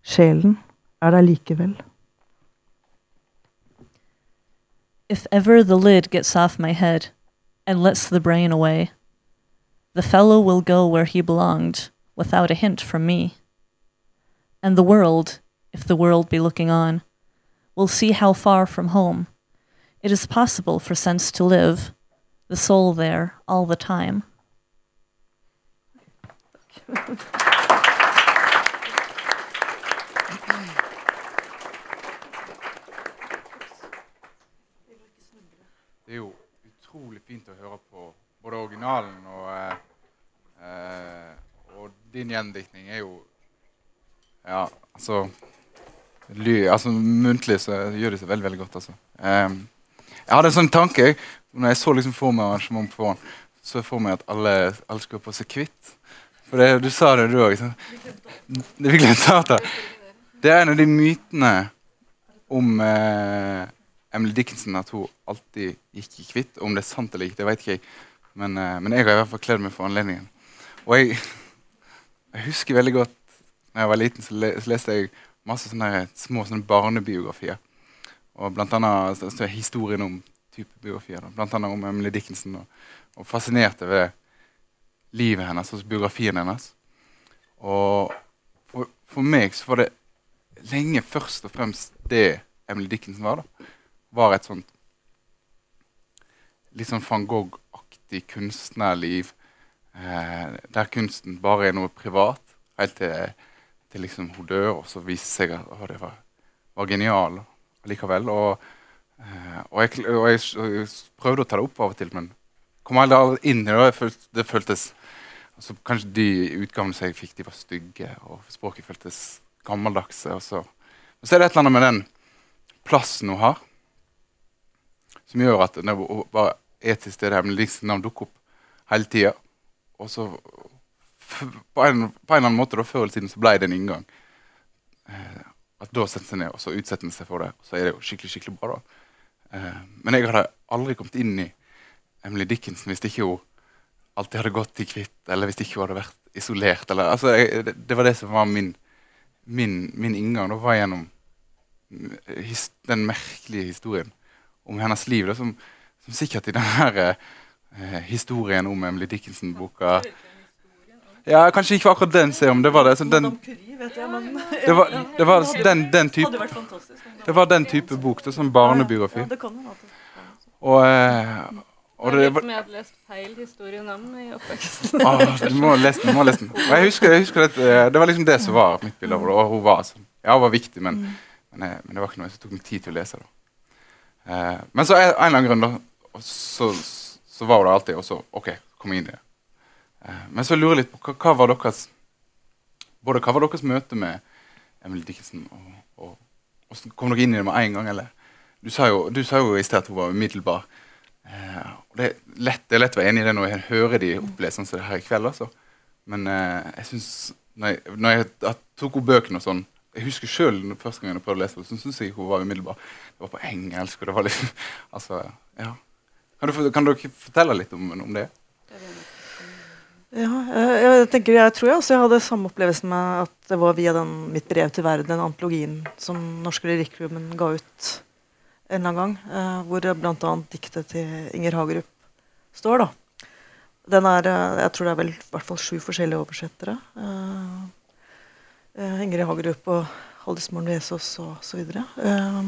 Sjelen er der likevel. If ever the lid gets off my head and lets the brain away, the fellow will go where he belonged without a hint from me. And the world, if the world be looking on, will see how far from home it is possible for sense to live, the soul there all the time. Utrolig fint å høre på både originalen og, eh, eh, og din gjendiktning er jo Ja, altså, ly, altså Muntlig så gjør det seg veldig veldig godt. altså. Eh, jeg hadde en sånn tanke jeg, når jeg så liksom for meg arrangement på forhånd, så jeg for meg at alle, alle skulle på seg kvitt. For det, du sa det, du òg. Det, det er en av de mytene om eh, Emily Dickinson at hun alltid gikk i hvitt. Om det er sant eller ikke, det vet ikke jeg. Men, eh, men jeg har i hvert fall kledd meg for anledningen. Og jeg, jeg husker veldig godt da jeg var liten, så, le, så leste jeg masse sånne små sånne barnebiografier. Og blant annet så står historien om type biografier. Da. Blant annet om Emily Dickinson. Og, og fascinerte ved livet hennes og biografien hennes. Og for, for meg så var det lenge først og fremst det Emily Dickinson var. da, Var et sånt litt sånn van Gogh-aktig kunstnerliv. Eh, der kunsten bare er noe privat. Helt til, til liksom hun dør, og så viser seg at å, det var, var genial likevel. Og, eh, og, jeg, og jeg, jeg prøvde å ta det opp av og til, men kom aldri inn i det. Det føltes Altså, kanskje de utgavene som jeg fikk, de var stygge, og språket føltes gammeldagse. Og så. Men så er det et eller annet med den plassen hun har, som gjør at når hun bare er til stede her, men liksom navn dukker opp hele tida. Og så på en, på en eller annen måte da, før eller siden så ble det en inngang. Eh, at da setter seg ned og så utsetter en seg for det. Og så er det jo skikkelig skikkelig bra. da. Eh, men jeg hadde aldri kommet inn i Emily Dickinson hvis ikke hun alltid hadde gått i kvitt, eller hvis ikke hun hadde vært isolert. Eller, altså, jeg, det, det, var det som var min, min, min inngang. Da var gjennom his, den merkelige historien om hennes liv. Da, som, som, sikkert i denne eh, historien om Emily Dickinson-boka ja, Kanskje ikke akkurat den serien, det var det. den, det var, det var den, den type Det var den type bok. Det sånn barnebiografi. Og, eh, og det, om jeg hadde lest feil historien om i oppveksten. ah, du må lese den. må lese den. Og jeg husker, jeg husker det, eh, det var liksom det som var mitt bilde av henne. Hun var. Ja, hun var viktig, men, mm. men, eh, men, det var ikke noe som tok meg tid til å lese. da. Eh, men så en eller annen grunn da, så, så, var der alltid, og så OK, kom inn i det. Eh, men så lurer jeg litt på hva, hva, var deres både hva var deres møte med Emily Dickinson? Og, og, og Kom dere inn i det med en gang? eller? Du sa jo, du sa jo i sted at hun var umiddelbar. Eh, det, er lett, det er lett å være enig i det når jeg hører de opplese sånn som det her i kveld. altså. Men eh, jeg syns når når jeg tok opp bøkene og sånn Jeg husker sjøl første gang jeg prøvde å lese henne, så syns jeg hun var umiddelbar. Det var på engelsk. og det var liksom, altså, ja. Kan, du, kan dere fortelle litt om, om det? Ja, jeg, tenker, jeg tror jeg også jeg hadde samme opplevelsen med at det var via den, mitt brev til verden, den antologien som Norske Lyrikklubben ga ut en eller annen gang, eh, hvor bl.a. diktet til Inger Hagerup står. da. Den er, eh, Jeg tror det er vel i hvert fall sju forskjellige oversettere. Uh, Ingrid Hagerup og Haldis Morn Vesaas og så videre. Uh,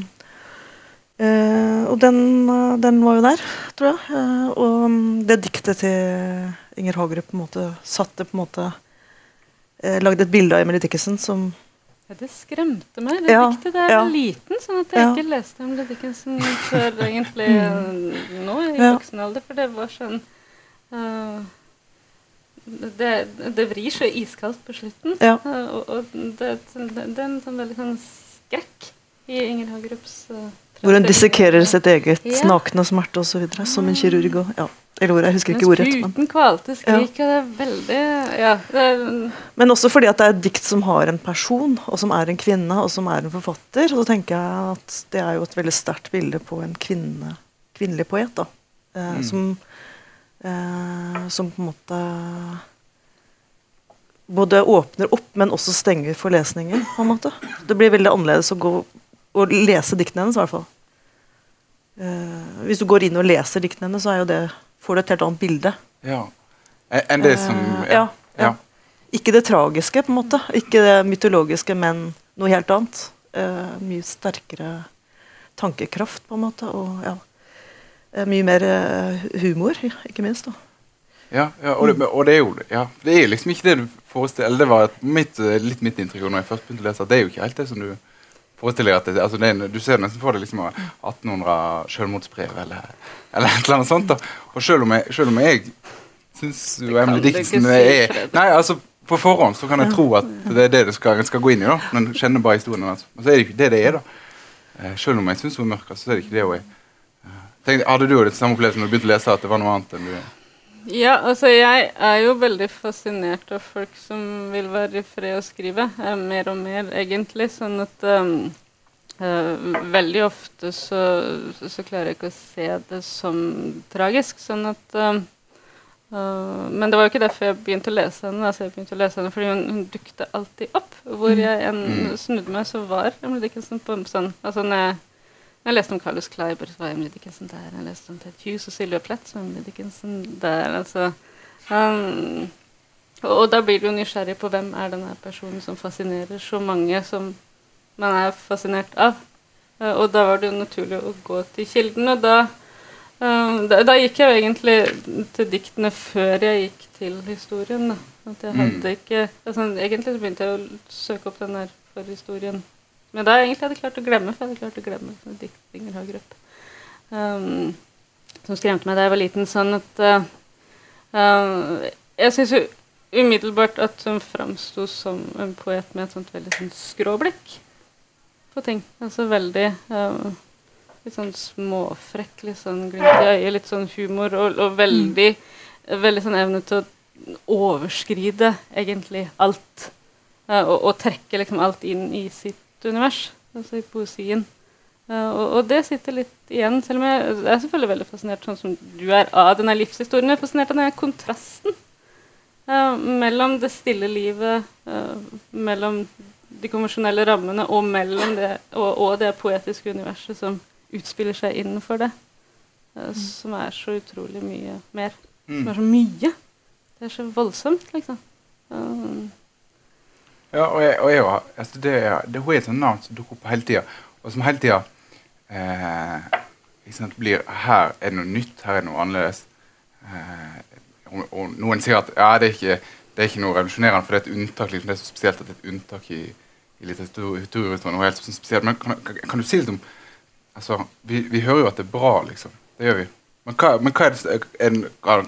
Uh, og den, uh, den, var jo der, tror jeg. Uh, og um, det diktet til Inger Hagerup på en måte satte på en måte Lagde et bilde av Emily Dickinson som ja, Det skremte meg. Det ja, diktet der ja. liten, sånn at jeg ja. ikke leste Emily Dickinson før egentlig mm. nå i voksen alder. For det var sånn det, det, vrir så iskaldt på slutten. og, og det, det, det, er en sånn veldig sånn skrekk i Inger Hagerups hvor hun dissekerer sitt eget ja. nakne smerte osv. som en kirurg. Og, ja. Eller jeg husker ikke ordet. Spruten kvalte skrik, ja. det er veldig ja, er, Men også fordi at det er et dikt som har en person, og som er en kvinne, og som er en forfatter. Og så tenker jeg at det er jo et veldig sterkt bilde på en kvinne, kvinnelig poet. da, eh, mm. som, eh, som på en måte både åpner opp, men også stenger for lesningen. på en måte. Det blir veldig annerledes å gå å lese diktene hennes, i hvert fall. Eh, hvis du går inn og leser diktene hennes, så er jo det, får du et helt annet bilde. Ja. Enn det som eh, ja, ja. Ikke det tragiske, på en måte. Ikke det mytologiske, men noe helt annet. Eh, mye sterkere tankekraft, på en måte. Og ja, mye mer humor, ikke minst. da. Ja, ja og, det, og, det, er jo ja, det er liksom ikke det du forestiller Eller det var mitt, litt mitt inntrykk når jeg først begynte å lese, at det er jo ikke helt det som du forestiller deg at det, altså det er, Du ser nesten for deg liksom 1800 selvmordsbrev eller, eller et eller annet sånt. da. Og selv om jeg, selv om jeg syns Emily Dickinson er Nei, altså På forhånd så kan jeg tro at det er det du skal, skal gå inn i. da, Men kjenner bare historien Altså. Og så er det ikke det det er. da. Eh, selv om jeg syns hun er mørk, så er det ikke det hun er. Tenkte, hadde du det samme opplevelse når du begynte å lese, at det var noe annet enn du? Ja, altså jeg er jo veldig fascinert av folk som vil være i fred og skrive. Eh, mer og mer, egentlig. Sånn at um, eh, Veldig ofte så, så, klarer jeg ikke å se det som tragisk. Sånn at um, uh, Men det var jo ikke derfor jeg begynte å lese henne. Altså jeg begynte å lese henne Fordi hun, hun dukte alltid opp. Hvor mm. jeg en, mm. snudde meg, så var Emily Dickinson på sånn altså når jeg jeg leste om Carlos Kleiber, som var Emily Dickinson der. Jeg leste om Ted Hughes og Sylvia Plett, som Emily Dickinson der. altså... Um, og, da blir du jo nysgjerrig på hvem er denne personen som fascinerer så mange som man er fascinert av. Uh, og da var det jo naturlig å gå til kilden. Og da, um, da, da, gikk jeg jo egentlig til diktene før jeg gikk til historien. Da. At jeg hadde mm. ikke, altså, egentlig begynte jeg å søke opp den der for historien men da egentlig hadde jeg klart å glemme, for jeg hadde klart å glemme sånn diktinger Hagerup. Um, som skremte meg da jeg var liten. Sånn at uh, uh, Jeg syns jo umiddelbart at hun framsto som en poet med et sånt veldig sånn skråblikk på ting. Altså veldig uh, Litt sånn småfrekk, litt sånn glimt i øyet, litt sånn humor, og, og veldig, veldig sånn evne til å overskride egentlig alt. Uh, og, og, trekke liksom alt inn i sitt univers, altså i poesien. Uh, og, og, det sitter litt igjen, selv om jeg, jeg er selvfølgelig veldig fascinert sånn som du er av denne livshistorien. Jeg er fascinert av denne kontrasten uh, mellom det stille livet, mellom de konvensjonelle rammene og mellom det og, og det poetiske universet som utspiller seg innenfor det. Uh, som er så utrolig mye mer. Mm. Som er så mye. Det er så voldsomt, liksom. Um. Ja, og jeg, og jeg altså det, det, Hun er et sånt navn som dukker opp hele tida, og som hele tida eh, blir Her er det noe nytt, her er det noe annerledes. Eh, og, og, noen sier at ja, det er ikke, det er ikke noe revolusjonerende, for det er et unntak. Liksom, det er så spesielt at det er et unntak i, i litteraturhistorien. Men kan, kan, kan, du si litt om altså, vi, vi, hører jo at det er bra, liksom. Det gjør vi. Men hva, men hva er, det, er,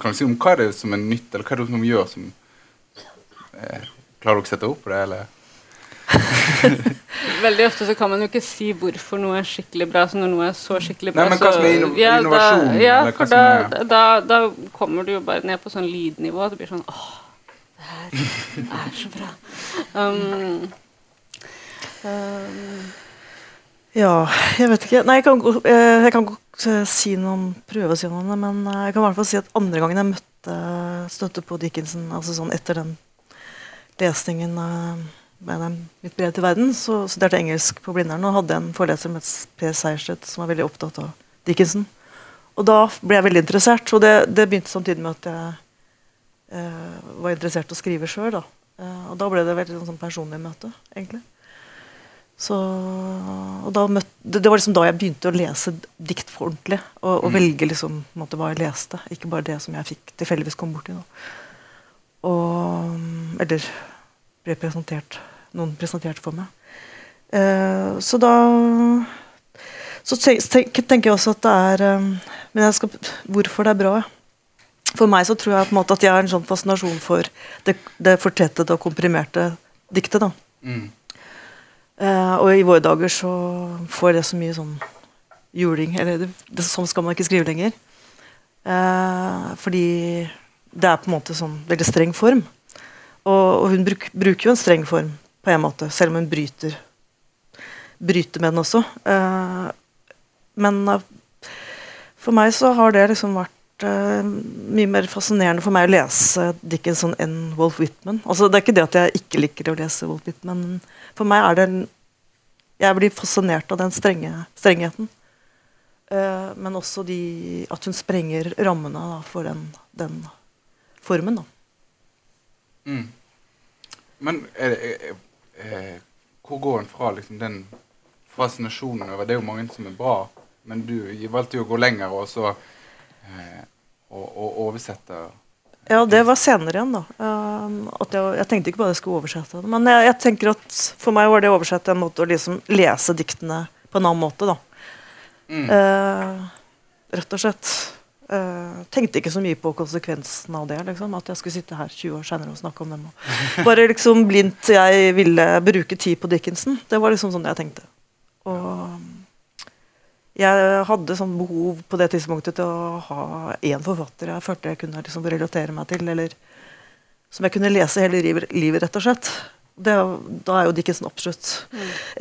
kan du si om hva er det som er nytt, eller hva er det som gjør som eh, Klarer dere å sette opp på det, eller? Veldig ofte så kan man jo ikke si hvorfor noe er skikkelig bra. Så når noe er så skikkelig bra Nei, men Hva som er inno ja, innovasjon? Da, ja, for da, er... da, da, kommer du jo bare ned på sånn lydnivå. Det blir sånn Åh, det her er så bra. Um, um, ja, jeg vet ikke. Nei, jeg kan, eh, jeg kan si noe om prøve å si noe om det, men eh, jeg kan i hvert fall si at andre gangen jeg møtte støtte på Dickinson, altså sånn etter den lesningen med mitt brev til verden, så studerte jeg engelsk på Blindern og hadde en foreleser med Per Seierstedt som var veldig opptatt av Dickinson. Og da ble jeg veldig interessert, og det, det begynte samtidig med at jeg eh, var interessert i å skrive sjøl. Eh, og da ble det veldig sånn personlig møte, egentlig. Så, møtte, det, det, var liksom da jeg begynte å lese dikt for ordentlig. Og, og mm. velge liksom, måte, hva jeg leste, ikke bare det som jeg fikk tilfeldigvis kom borti. Og, eller ble presentert noen presenterte for meg. Uh, så da så tenk, tenker jeg også at det er um, Men skal, hvorfor det er bra? For meg så tror jeg på en måte at jeg har en sånn fascinasjon for det, det fortettede og komprimerte diktet. da. Mm. Uh, og i våre dager så får det så mye sånn juling Eller det, det, sånn skal man ikke skrive lenger. Uh, fordi det er på en måte sånn veldig streng form. Og, hun bruk, bruker jo en streng form på en måte, selv om hun bryter, bryter med den også. Uh, men for meg så har det liksom vært mye mer fascinerende for meg å lese Dickinson enn Wolf Whitman. Altså, det er ikke det at jeg ikke liker å lese Wolf Whitman, for meg er det Jeg blir fascinert av den strenge, strengheten. Men også de, at hun sprenger rammene da, for den, den, formen. Da. Mm. Men er, er, er, hvor går en fra liksom, den fascinasjonen over Det er jo mange som er bra, men du valgte jo å gå lenger og så eh, og, og oversette ja, det var senere igjen, da. Um, jeg, jeg, tenkte ikke på at jeg skulle oversette det. Men jeg, jeg, tenker at for meg var det å oversette en måte å liksom lese diktene på en annen måte, da. Mm. Uh, rett og slett. Uh, tenkte ikke så mye på konsekvensen av det. Liksom, at jeg skulle sitte her 20 år senere og snakke om dem. Bare liksom blindt jeg ville bruke tid på Dickinson. Det var liksom sånn jeg tenkte. Og jeg hadde sånn behov på det tidspunktet til å ha én forfatter jeg følte jeg kunne liksom relatere meg til, eller som jeg kunne lese hele livet, rett og slett. Det, da er jo Dickinson absolutt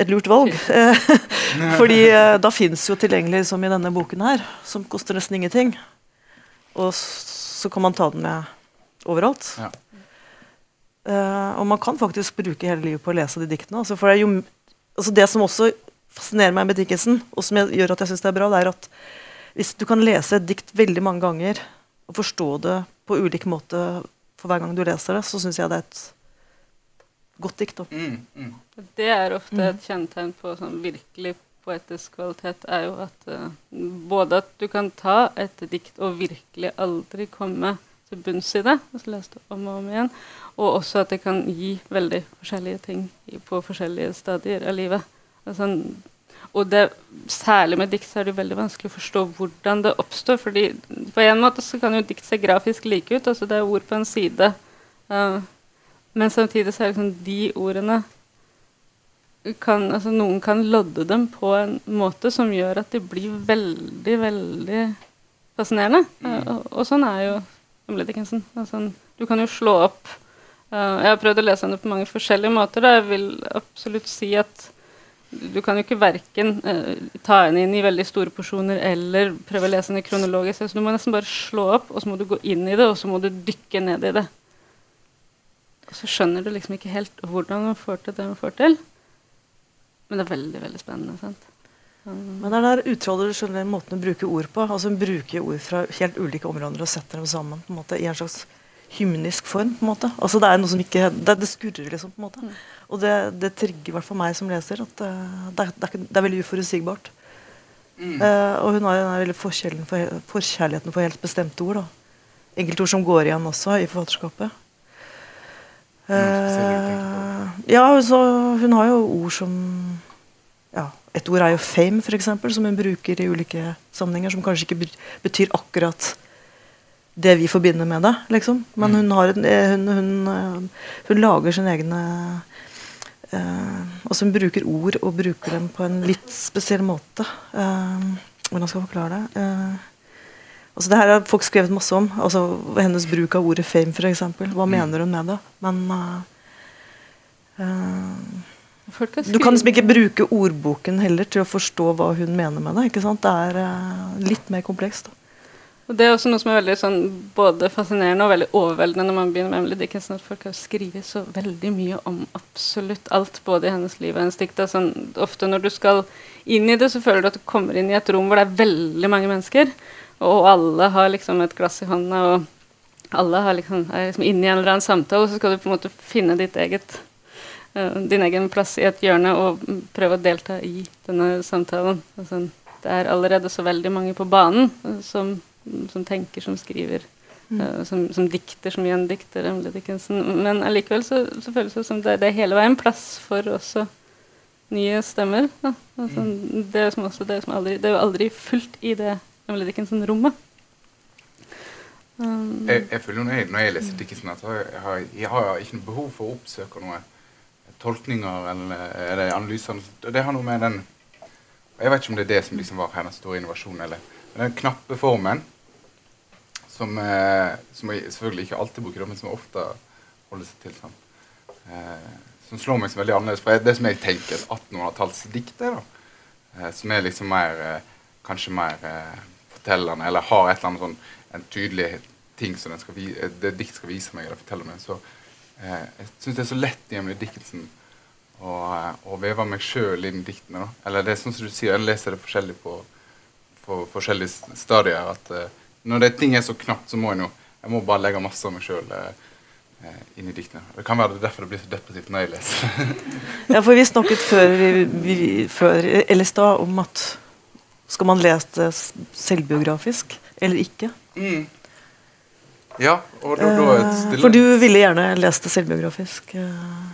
et lurt valg. Fordi eh, da fins jo tilgjengelig som i denne boken her, som koster nesten ingenting. Og så kan man ta den med overalt. Ja. Uh, og man kan faktisk bruke hele livet på å lese de diktene. Altså, for det, er jo, altså det som også fascinerer meg med Dickinson, og som gjør at jeg syns det er bra, det er at hvis du kan lese et dikt veldig mange ganger og forstå det på ulik måte for hver gang du leser det, så syns jeg det er et godt dikt. Mm, mm. Det er ofte mm. et kjennetegn på sånn virkelig poetisk kvalitet, er jo at uh, både at du kan ta et dikt og virkelig aldri komme til bunns i det, altså lese det om og om igjen, og også at det kan gi veldig forskjellige ting på forskjellige stadier av livet. Altså, og det, særlig med dikt så er det veldig vanskelig å forstå hvordan det oppstår. fordi På en måte så kan jo dikt se grafisk like ut. altså Det er ord på en side Uh, men samtidig så er liksom de ordene kan, altså Noen kan lodde dem på en måte som gjør at de blir veldig, veldig fascinerende. Uh, og, og, sånn er jo Emily Dickinson. Altså, du kan jo slå opp uh, Jeg har prøvd å lese henne på mange forskjellige måter. Da. Jeg vil absolutt si at du kan jo ikke verken uh, ta henne inn i veldig store porsjoner eller prøve å lese henne kronologisk. Så du må nesten bare slå opp, og så må du gå inn i det, og så må du dykke ned i det. Og så skjønner du liksom ikke helt hvordan man får til det man får til. Men det er veldig veldig spennende. sant? Men det er der skjønner måten å bruke ord på. altså Hun bruker ord fra helt ulike områder og setter dem sammen på en måte i en slags hymnisk form. på en måte. Altså Det er noe som ikke, det, det skurrer, liksom. på en måte. Mm. Og det, det trigger i hvert fall meg som leser. at uh, det, er, det, er, det, er, veldig uforutsigbart. Mm. Uh, og hun har den veldig forkjærligheten for, forkjærligheten for helt bestemte ord. da. Enkeltord som går igjen også i forfatterskapet. Uh, ja, så hun har jo ord som ja, Et ord er jo 'fame', f.eks., som hun bruker i ulike sammenhenger. Som kanskje ikke betyr akkurat det vi forbinder med det. liksom. Men mm. hun, en, hun, hun, hun, lager sin egne uh, Altså hun bruker ord og bruker dem på en litt spesiell måte. Uh, hvordan skal jeg forklare det? Uh, altså det her har folk skrevet masse om. altså Hennes bruk av ordet 'fame', f.eks. Hva mm. mener hun med det? Men du kan liksom ikke bruke ordboken heller til å forstå hva hun mener med det. ikke sant? Det er litt mer komplekst. da. Og Det er også noe som er veldig sånn, både fascinerende og veldig overveldende når man begynner med Emily Dickinson, at folk har skrevet så veldig mye om absolutt alt, både i hennes liv og hennes dikt. Sånn, ofte når du skal inn i det, så føler du at du kommer inn i et rom hvor det er veldig mange mennesker, og alle har liksom et glass i hånda, og alle liksom, er liksom inne i en eller annen samtale, og så skal du på en måte finne ditt eget uh, din egen plass i et hjørne og prøve å delta i denne samtalen. Altså, det er allerede så veldig mange på banen uh, som som tenker, som skriver, uh, som, som, dikter, som gjendikter Emily Dickinson. Men allikevel så, så, føles det som det, det er hele veien plass for også nye stemmer. Altså, mm. det, er aldri, det, er jo aldri fullt i det Emily Dickinson-rommet. Um, jeg, jeg, føler når jeg, når jeg leser Dickinson, at jeg har, jeg har ikke noe behov for å oppsøke noe tolkninger eller, eller analyser. Det har noe med den Jeg vet ikke om det er det som liksom var hennes store innovasjon. eller den knappe formen som, eh, som, jeg selvfølgelig ikke alltid bruker, men som jeg ofte holder seg til. Sånn. Eh, som slår meg som veldig annerledes. For det som jeg tenker et 1800-tallsdikt er, eh, som er liksom mer eh, kanskje mer eh, fortellende, eller har et eller annet sånn, en tydelig ting som skal, det dikt skal vise meg eller fortelle meg. Så eh, jeg syns det er så lett i Emily Dickinson å, å veve meg sjøl inn i diktene. Da. Eller det er sånn som du sier, jeg leser det forskjellig på, på forskjellige stadier. at når det, ting er så knapt, så må jeg nå jeg må bare legge masse av meg sjøl eh, inn i diktene. Det kan være det derfor det blir så depressivt når jeg leser. ja, for vi snakket før, vi, før Ellestad om at skal man lese det selvbiografisk eller ikke? Mm. Ja, og da, da eh, stille... For du ville gjerne lest det selvbiografisk? Eh.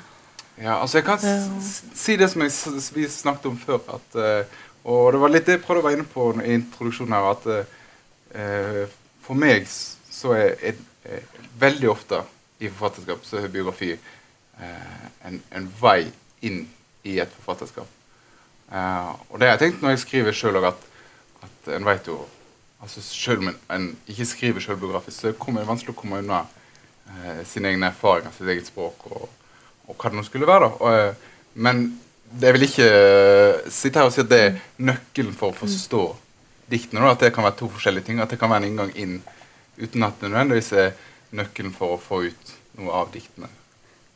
Ja, altså jeg kan si det som jeg, vi snakket om før. at, uh, Og det var litt det jeg prøvde å være inne på i introduksjonen her. at uh, Eh, for meg så er, er, er, veldig ofte i forfatterskap så er biografi eh, en, en, vei inn i et forfatterskap. Uh, og det har jeg tenkt når jeg skriver sjøl òg, at, at en vet jo altså Selv om en, en ikke skriver selvbiografisk, så er det vanskelig å komme unna eh, sine egne erfaringer, sitt eget språk og, og hva det nå skulle være. da. Og, eh, men jeg vil ikke sitte her og si at det er nøkkelen for å forstå diktene. Da, at det kan være to forskjellige ting. At det kan være en inngang inn uten at det nødvendigvis er nøkkelen for å få ut noe av diktene.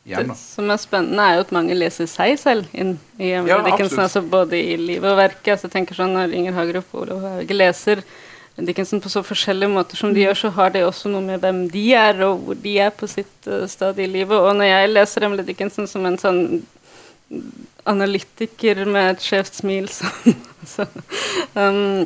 Igjen, det som er spennende, er jo at mange leser seg selv inn i ja, Dickinson. Altså både i livet og verket. Altså, jeg tenker sånn Når Inger Hagerup og Olav Hauge leser Dickinson på så forskjellige måter som de gjør, så har det også noe med hvem de er, og hvor de er på sitt uh, stadie i livet. Og når jeg leser Emily Dickinson som en sånn analytiker med et skjevt smil, så, så um, eh,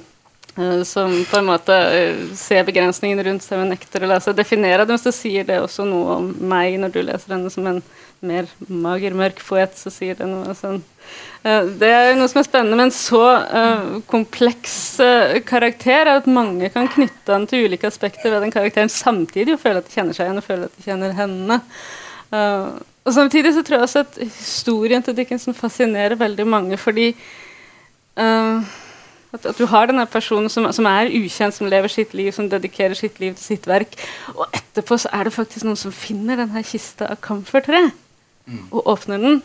som på en måte eh, ser begrensningene rundt seg, men nekter å lese. definere dem, så sier det også noe om meg når du leser henne som en mer mager, mørk poet, så sier det noe sånn uh, Det er jo noe som er spennende med en så uh, kompleks uh, karakter, at mange kan knytte den til ulike aspekter ved den karakteren samtidig og føle at de kjenner seg igjen og føle at de kjenner henne. og Samtidig så tror jeg også at historien til Dickinson fascinerer veldig mange, fordi at, at, du har denne personen som, som, er ukjent, som lever sitt liv, som dedikerer sitt liv til sitt verk. Og etterpå så er det faktisk noen som finner denne kista av kamfertre. mm. og åpner den.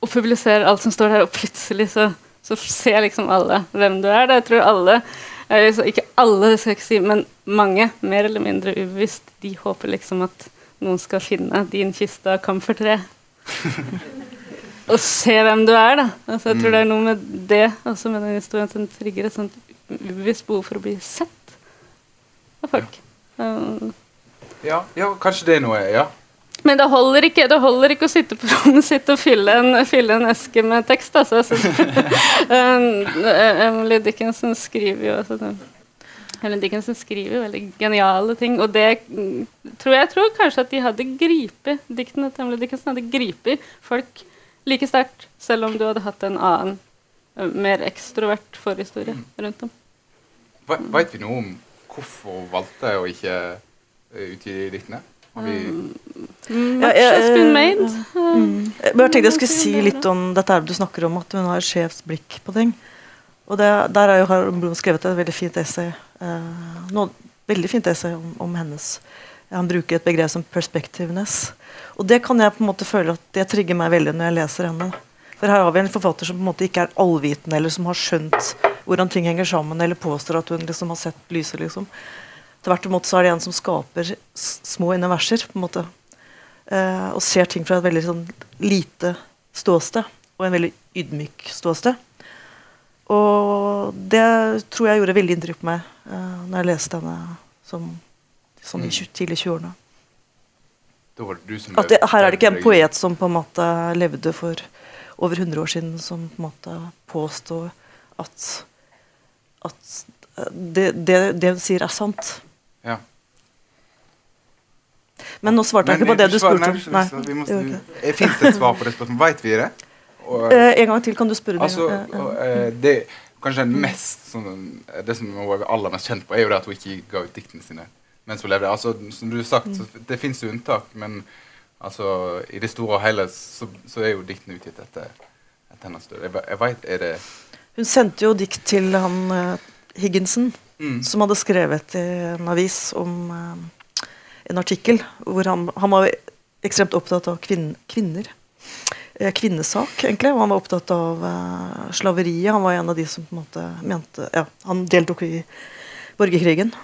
Og publiserer alt som står der, og plutselig så, så ser liksom alle hvem du er. Det, jeg tror alle altså Ikke alle, det skal jeg ikke si, men mange, mer eller mindre ubevisst, de håper liksom at noen skal finne din kiste av camphortre. å se hvem du er. da. Altså, jeg tror det er noe med det også med den historien som trigger et sånt ubevisst behov for å bli sett av folk. Um, ja, ja, kanskje det er noe, ja. Men det holder ikke, det holder ikke å sitte på rommet sitt og fylle en, fylle en eske med tekst. Altså. um, Emily Dickinson skriver jo altså, Emily Dickinson skriver veldig geniale ting. Og det tror jeg tror kanskje at de hadde gripet diktene til Emily Dickinson hadde gripet folk like sterkt, selv om du hadde hatt en annen, eh, mer ekstrovert forhistorie mm. rundt om. Veit vi noe om hvorfor hun valgte å ikke eh, utgi diktene? Vi mm, ja, jeg, jeg, mm. jeg bare tenkte jeg skulle si litt om dette du snakker om, at hun har skjevt blikk på ting. Og det, Der har jo Blom skrevet et veldig fint essay, eh, noe, veldig fint essay om, om hennes Han bruker et begrep som 'perspectiveness'. Og det kan jeg på en måte føle at det trigger meg veldig når jeg leser henne. For her har vi en forfatter som på en måte ikke er allvitende, eller som har skjønt hvordan ting henger sammen, eller påstår at hun liksom har sett lyset. liksom. Tvert imot så er det en som skaper små universer, på en måte. Eh, og ser ting fra et veldig sånn lite ståsted, og en veldig ydmyk ståsted. Og det tror jeg gjorde veldig inntrykk på meg eh, når jeg leste henne som, sånn i mm. tidlig 20-årene. At det, her er det ikke en poet som på en måte levde for over 100 år siden, som på en måte påstår at, at det, det, det hun sier, er sant. Ja. Men nå svarte jeg ikke på det du spurte om. Nei, nei Fins det et svar på det spørsmålet? Veit vi det? Og, eh, en gang til kan du spørre. Altså, og, eh, det, kanskje mest, sånn, det som hun var aller mest kjent på, er jo det at hun ikke ga ut diktene sine mens hun levde. Altså, som du har sagt, mm. Det fins unntak, men altså, i det store og hele så, så er jo diktene utgitt etter, etter hennes død. Jeg, jeg vet, er det Hun sendte jo dikt til han uh, Higginson, mm. som hadde skrevet i en avis om uh, en artikkel hvor han, han, var ekstremt opptatt av kvin, kvinner. Eh, kvinnesak, egentlig. Og han var opptatt av uh, slaveriet. Han var en av de som på en måte mente Ja, han deltok i borgerkrigen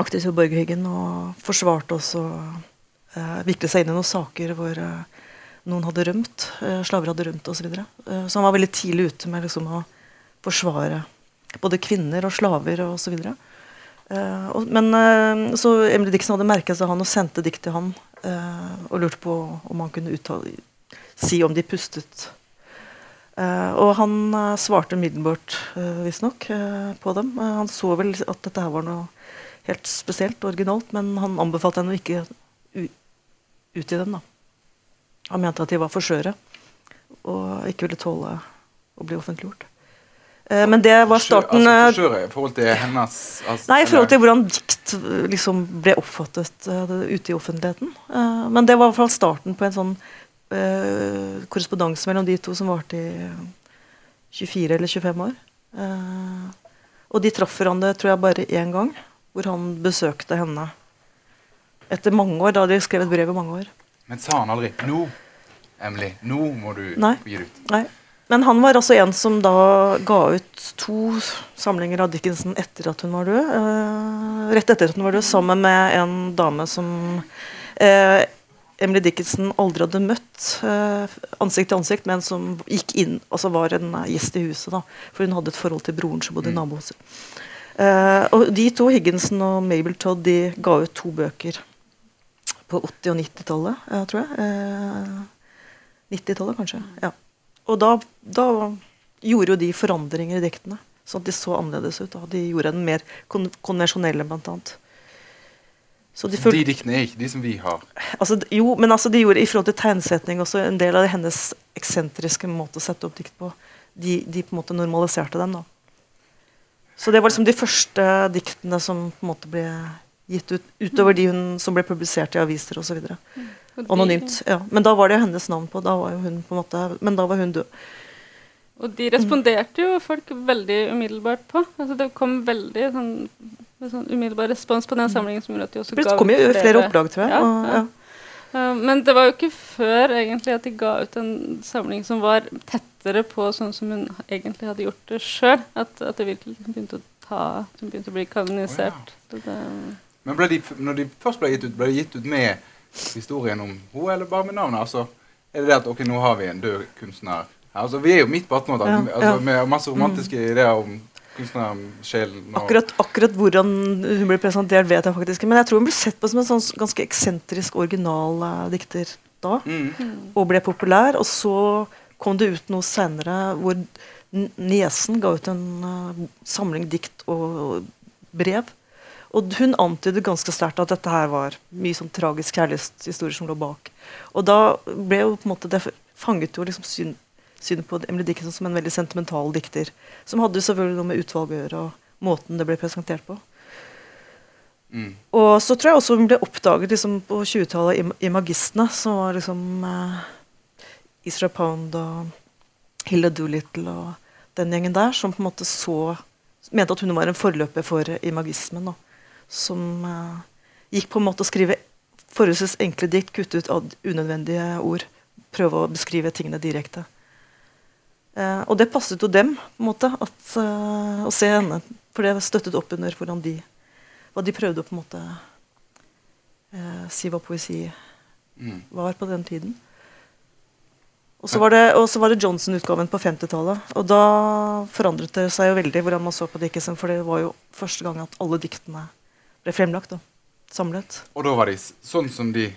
aktivt i borgerkrigen og forsvarte også eh, viklet seg inn i noen saker hvor eh, noen hadde rømt, eh, slaver hadde rømt osv. Så, eh, så han var veldig tidlig ute med liksom, å forsvare både kvinner og slaver osv. Eh, og, men eh, så Emily Dixon hadde merket seg han og sendte dikt til han eh, og lurte på om han kunne uttale, si om de pustet. Uh, og han uh, svarte umiddelbart, uh, visstnok, uh, på dem. han så vel at dette her var noe helt spesielt originalt, men han anbefalte henne å ikke utgi dem. da. Han mente at de var for skjøre og ikke ville tåle å bli offentliggjort. Eh, men det var starten altså, skjøre i forhold til hennes altså, Nei, i forhold til hvordan dikt eh, liksom ble oppfattet ute i offentligheten. Men det var i hvert fall starten på en sånn korrespondanse mellom de to som varte i 24 eller 25 år. og de traff hverandre tror jeg bare én gang hvor han besøkte henne etter mange år. Da de skrevet brev i mange år. Men sa han aldri 'Nå, Emily, nå må du Nei. gi det ut'? Nei. Men han var altså en som da ga ut to samlinger av Dickinson etter at hun var død. Eh, rett etter at hun var død, sammen med en dame som eh, Emily Dickinson aldri hadde møtt eh, ansikt til ansikt, men som gikk inn, altså var en gjest i huset. da, For hun hadde et forhold til broren som bodde i mm. nabohuset. Uh, og de to, Higginson og Mabel Todd, de ga ut to bøker på 80- og 90-tallet, uh, tror jeg. Uh, eh, 90-tallet, kanskje. ja. Og da, da, gjorde jo de forandringer i diktene. Sånn at de så annerledes ut. Da. de gjorde den mer kon konvensjonelle, blant annet. Så de, De diktene er ikke de som vi har. altså, jo, men altså, de gjorde i forhold til tegnsetning også en del av hennes eksentriske måte å sette opp dikt på. De, de på en måte normaliserte den. da. Så det var liksom de første diktene som på en måte ble gitt ut, utover de hun, som ble publisert i aviser osv. De- Anonymt. ja. Men da var det jo hennes navn på. Da var jo hun på en måte, men da var hun død. Og de responderte jo folk veldig umiddelbart på. Altså det kom veldig sånn, sånn umiddelbar respons på den samlingen som gjorde at de også ga ut flere opplag, tror jeg. Ja, og, ja. Ja. Uh, Men det var jo ikke før egentlig at de ga ut en samling som var tettere på sånn som hun egentlig hadde gjort det sjøl. At, at det virkelig liksom begynte å ta Som begynte å bli kanonisert. Så det, Men ble de, når de først ble gitt ut, ble de gitt ut med historien om henne, eller bare med navnet? Altså, er det det at ok, nå har vi en død kunstner her? Altså, vi er jo midt på 1800-tallet, Ja, altså, ja. med masse romantiske ideer om kunstnersjelen. og- Akkurat, akkurat hvordan hun ble presentert, vet jeg faktisk ikke. Men jeg tror hun ble sett på som en sånn ganske eksentrisk original uh, dikter da. Mm. Og ble populær. Og så kom det ut noe senere hvor niesen ga ut en uh, samling dikt og brev. Og hun antydet ganske sterkt at dette her var mye sånn tragisk kjærlighetshistorie som lå bak. Og da ble jo på en måte det fanget jo liksom syn, synet på Emily Dickinson som en veldig sentimental dikter. Som hadde selvfølgelig noe med utvalg å gjøre, og måten det ble presentert på. Mm. Og så tror jeg også hun ble oppdaget liksom, på 20-tallet i, i Magistene, som var liksom eh, Isra Pound og Hilda Doolittle og den gjengen der, som på en måte så Mente at hun var en forløper for imagismen. Da, som eh, gikk på en måte å skrive forholdsvis enkle dikt, kutte ut unødvendige ord. Prøve å beskrive tingene direkte. Eh, og det passet jo dem på en måte, at, eh, å se henne. For det støttet opp under hvordan de hva de prøvde å på en måte eh, si hva poesi Mm. var på den tiden. Og så var det, og så var det Johnson-utgaven på 50-tallet. Og da forandret det seg jo veldig hvordan man så på Dickinson, for det var jo første gang at alle diktene ble fremlagt. da, Samlet. Og da var de sånn som de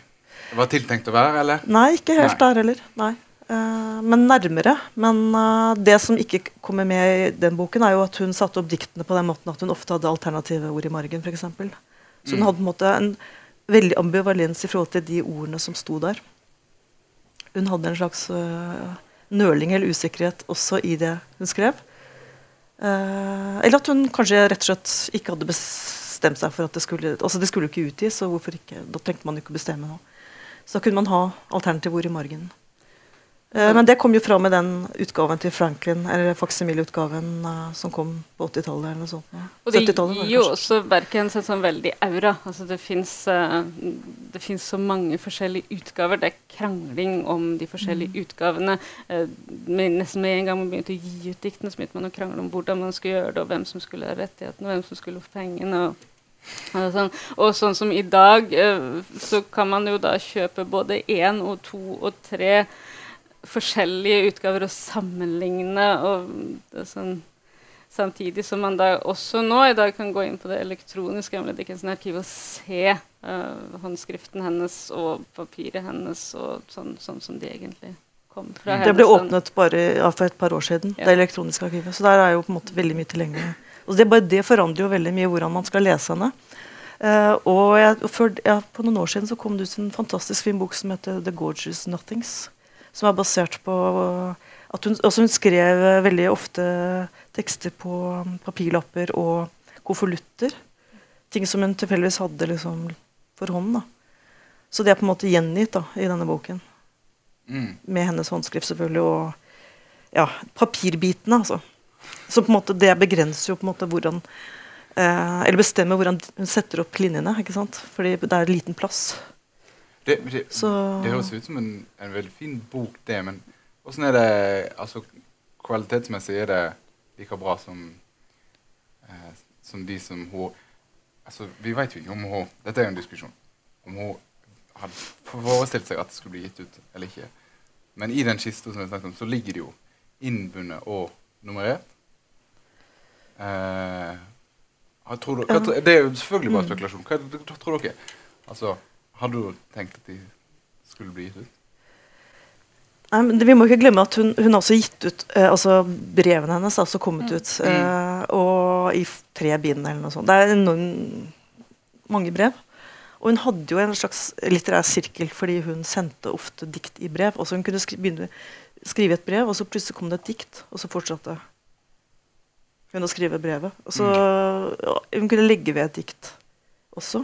var tiltenkt å være, eller? Nei, ikke helt Nei. der heller. Nei. Eh, men nærmere. Men eh, det som ikke kommer med i den boken, er jo at hun satte opp diktene på den måten at hun ofte hadde alternative ord i margen, f.eks. Så hun Mm. hadde på en måte en veldig ambivalens i forhold til de ordene som sto der. Hun hadde en slags eh, nøling eller usikkerhet også i det hun skrev. Eller at hun kanskje rett og slett ikke hadde bestemt seg for at det skulle Altså det skulle jo ikke utgis, så hvorfor ikke? Da trengte man jo ikke å bestemme noe. Så da kunne man ha alternative ord i margen. Eh, men det kom jo fra med den utgaven til Franklin, eller faksimile-utgaven eh, som kom på 80-tallet eller noe sånt. Og det gir jo kanskje. også verket en sånn veldig aura. Altså det fins det finnes så mange forskjellige utgaver. Det er krangling om de forskjellige Mm. utgavene. Eh, med, nesten med en gang man begynte å gi ut diktene, så begynte man å krangle om hvordan man skulle gjøre det, og hvem som skulle ha rettighetene, og hvem som skulle få pengene. og og sånn. og sånn som i dag, eh, så kan man jo da kjøpe både én og to og tre forskjellige utgaver og sammenligne. og det sånn Samtidig som man da også nå i dag kan gå inn på det elektroniske Emily Dickinson-arkivet og se uh, håndskriften hennes og papiret hennes og sånn, sånn som de egentlig kom fra Det ble åpnet bare ja, for et par år siden, Ja. det elektroniske arkivet. Så der er jo på en måte veldig mye tilgjengelig. Og det, bare det forandrer jo veldig mye hvordan man skal lese henne. Uh, og jeg, for, ja, på noen år siden så kom det ut en fantastisk fin bok som heter The Gorgeous Nothings. Som er basert på at hun, altså hun skrev eh, veldig ofte tekster på papirlapper og konvolutter. Ting som hun tilfeldigvis hadde liksom for hånden. da. Så det er på en måte gjengitt da, i denne boken Mm. med hennes håndskrift selvfølgelig, og ja, papirbitene, altså. Så på en måte det begrenser jo på en måte hvordan eh, Eller bestemmer hvordan hun setter opp linjene, ikke sant? Fordi det er liten plass. Det, det, Så det høres ut som en, en veldig fin bok, det, men åssen er det altså, Kvalitetsmessig er det like bra som eh, som de som hun altså, Vi vet jo ikke om hun Dette er jo en diskusjon. Om hun hadde forestilt seg at det skulle bli gitt ut eller ikke. Men i den kista som vi snakket om, så ligger det jo innbundet og nummerert. Eh, tror du, hva, det er jo selvfølgelig bare Mm. spekulasjon. Hva, hva tror dere? Altså, Hadde du tenkt at de skulle bli gitt ut? Nei, men Vi må ikke glemme at hun, hun har også gitt ut eh, altså brevene hennes har også kommet ut. Eh, og i tre bind eller noe sånt. Det er enormt mange brev. Og hun hadde jo en slags litterær sirkel fordi hun sendte ofte dikt i brev. Også Hun kunne skri begynne skrive et brev, og så plutselig kom det et dikt, og så fortsatte hun å skrive brevet. Og så, ja, hun kunne legge ved et dikt også.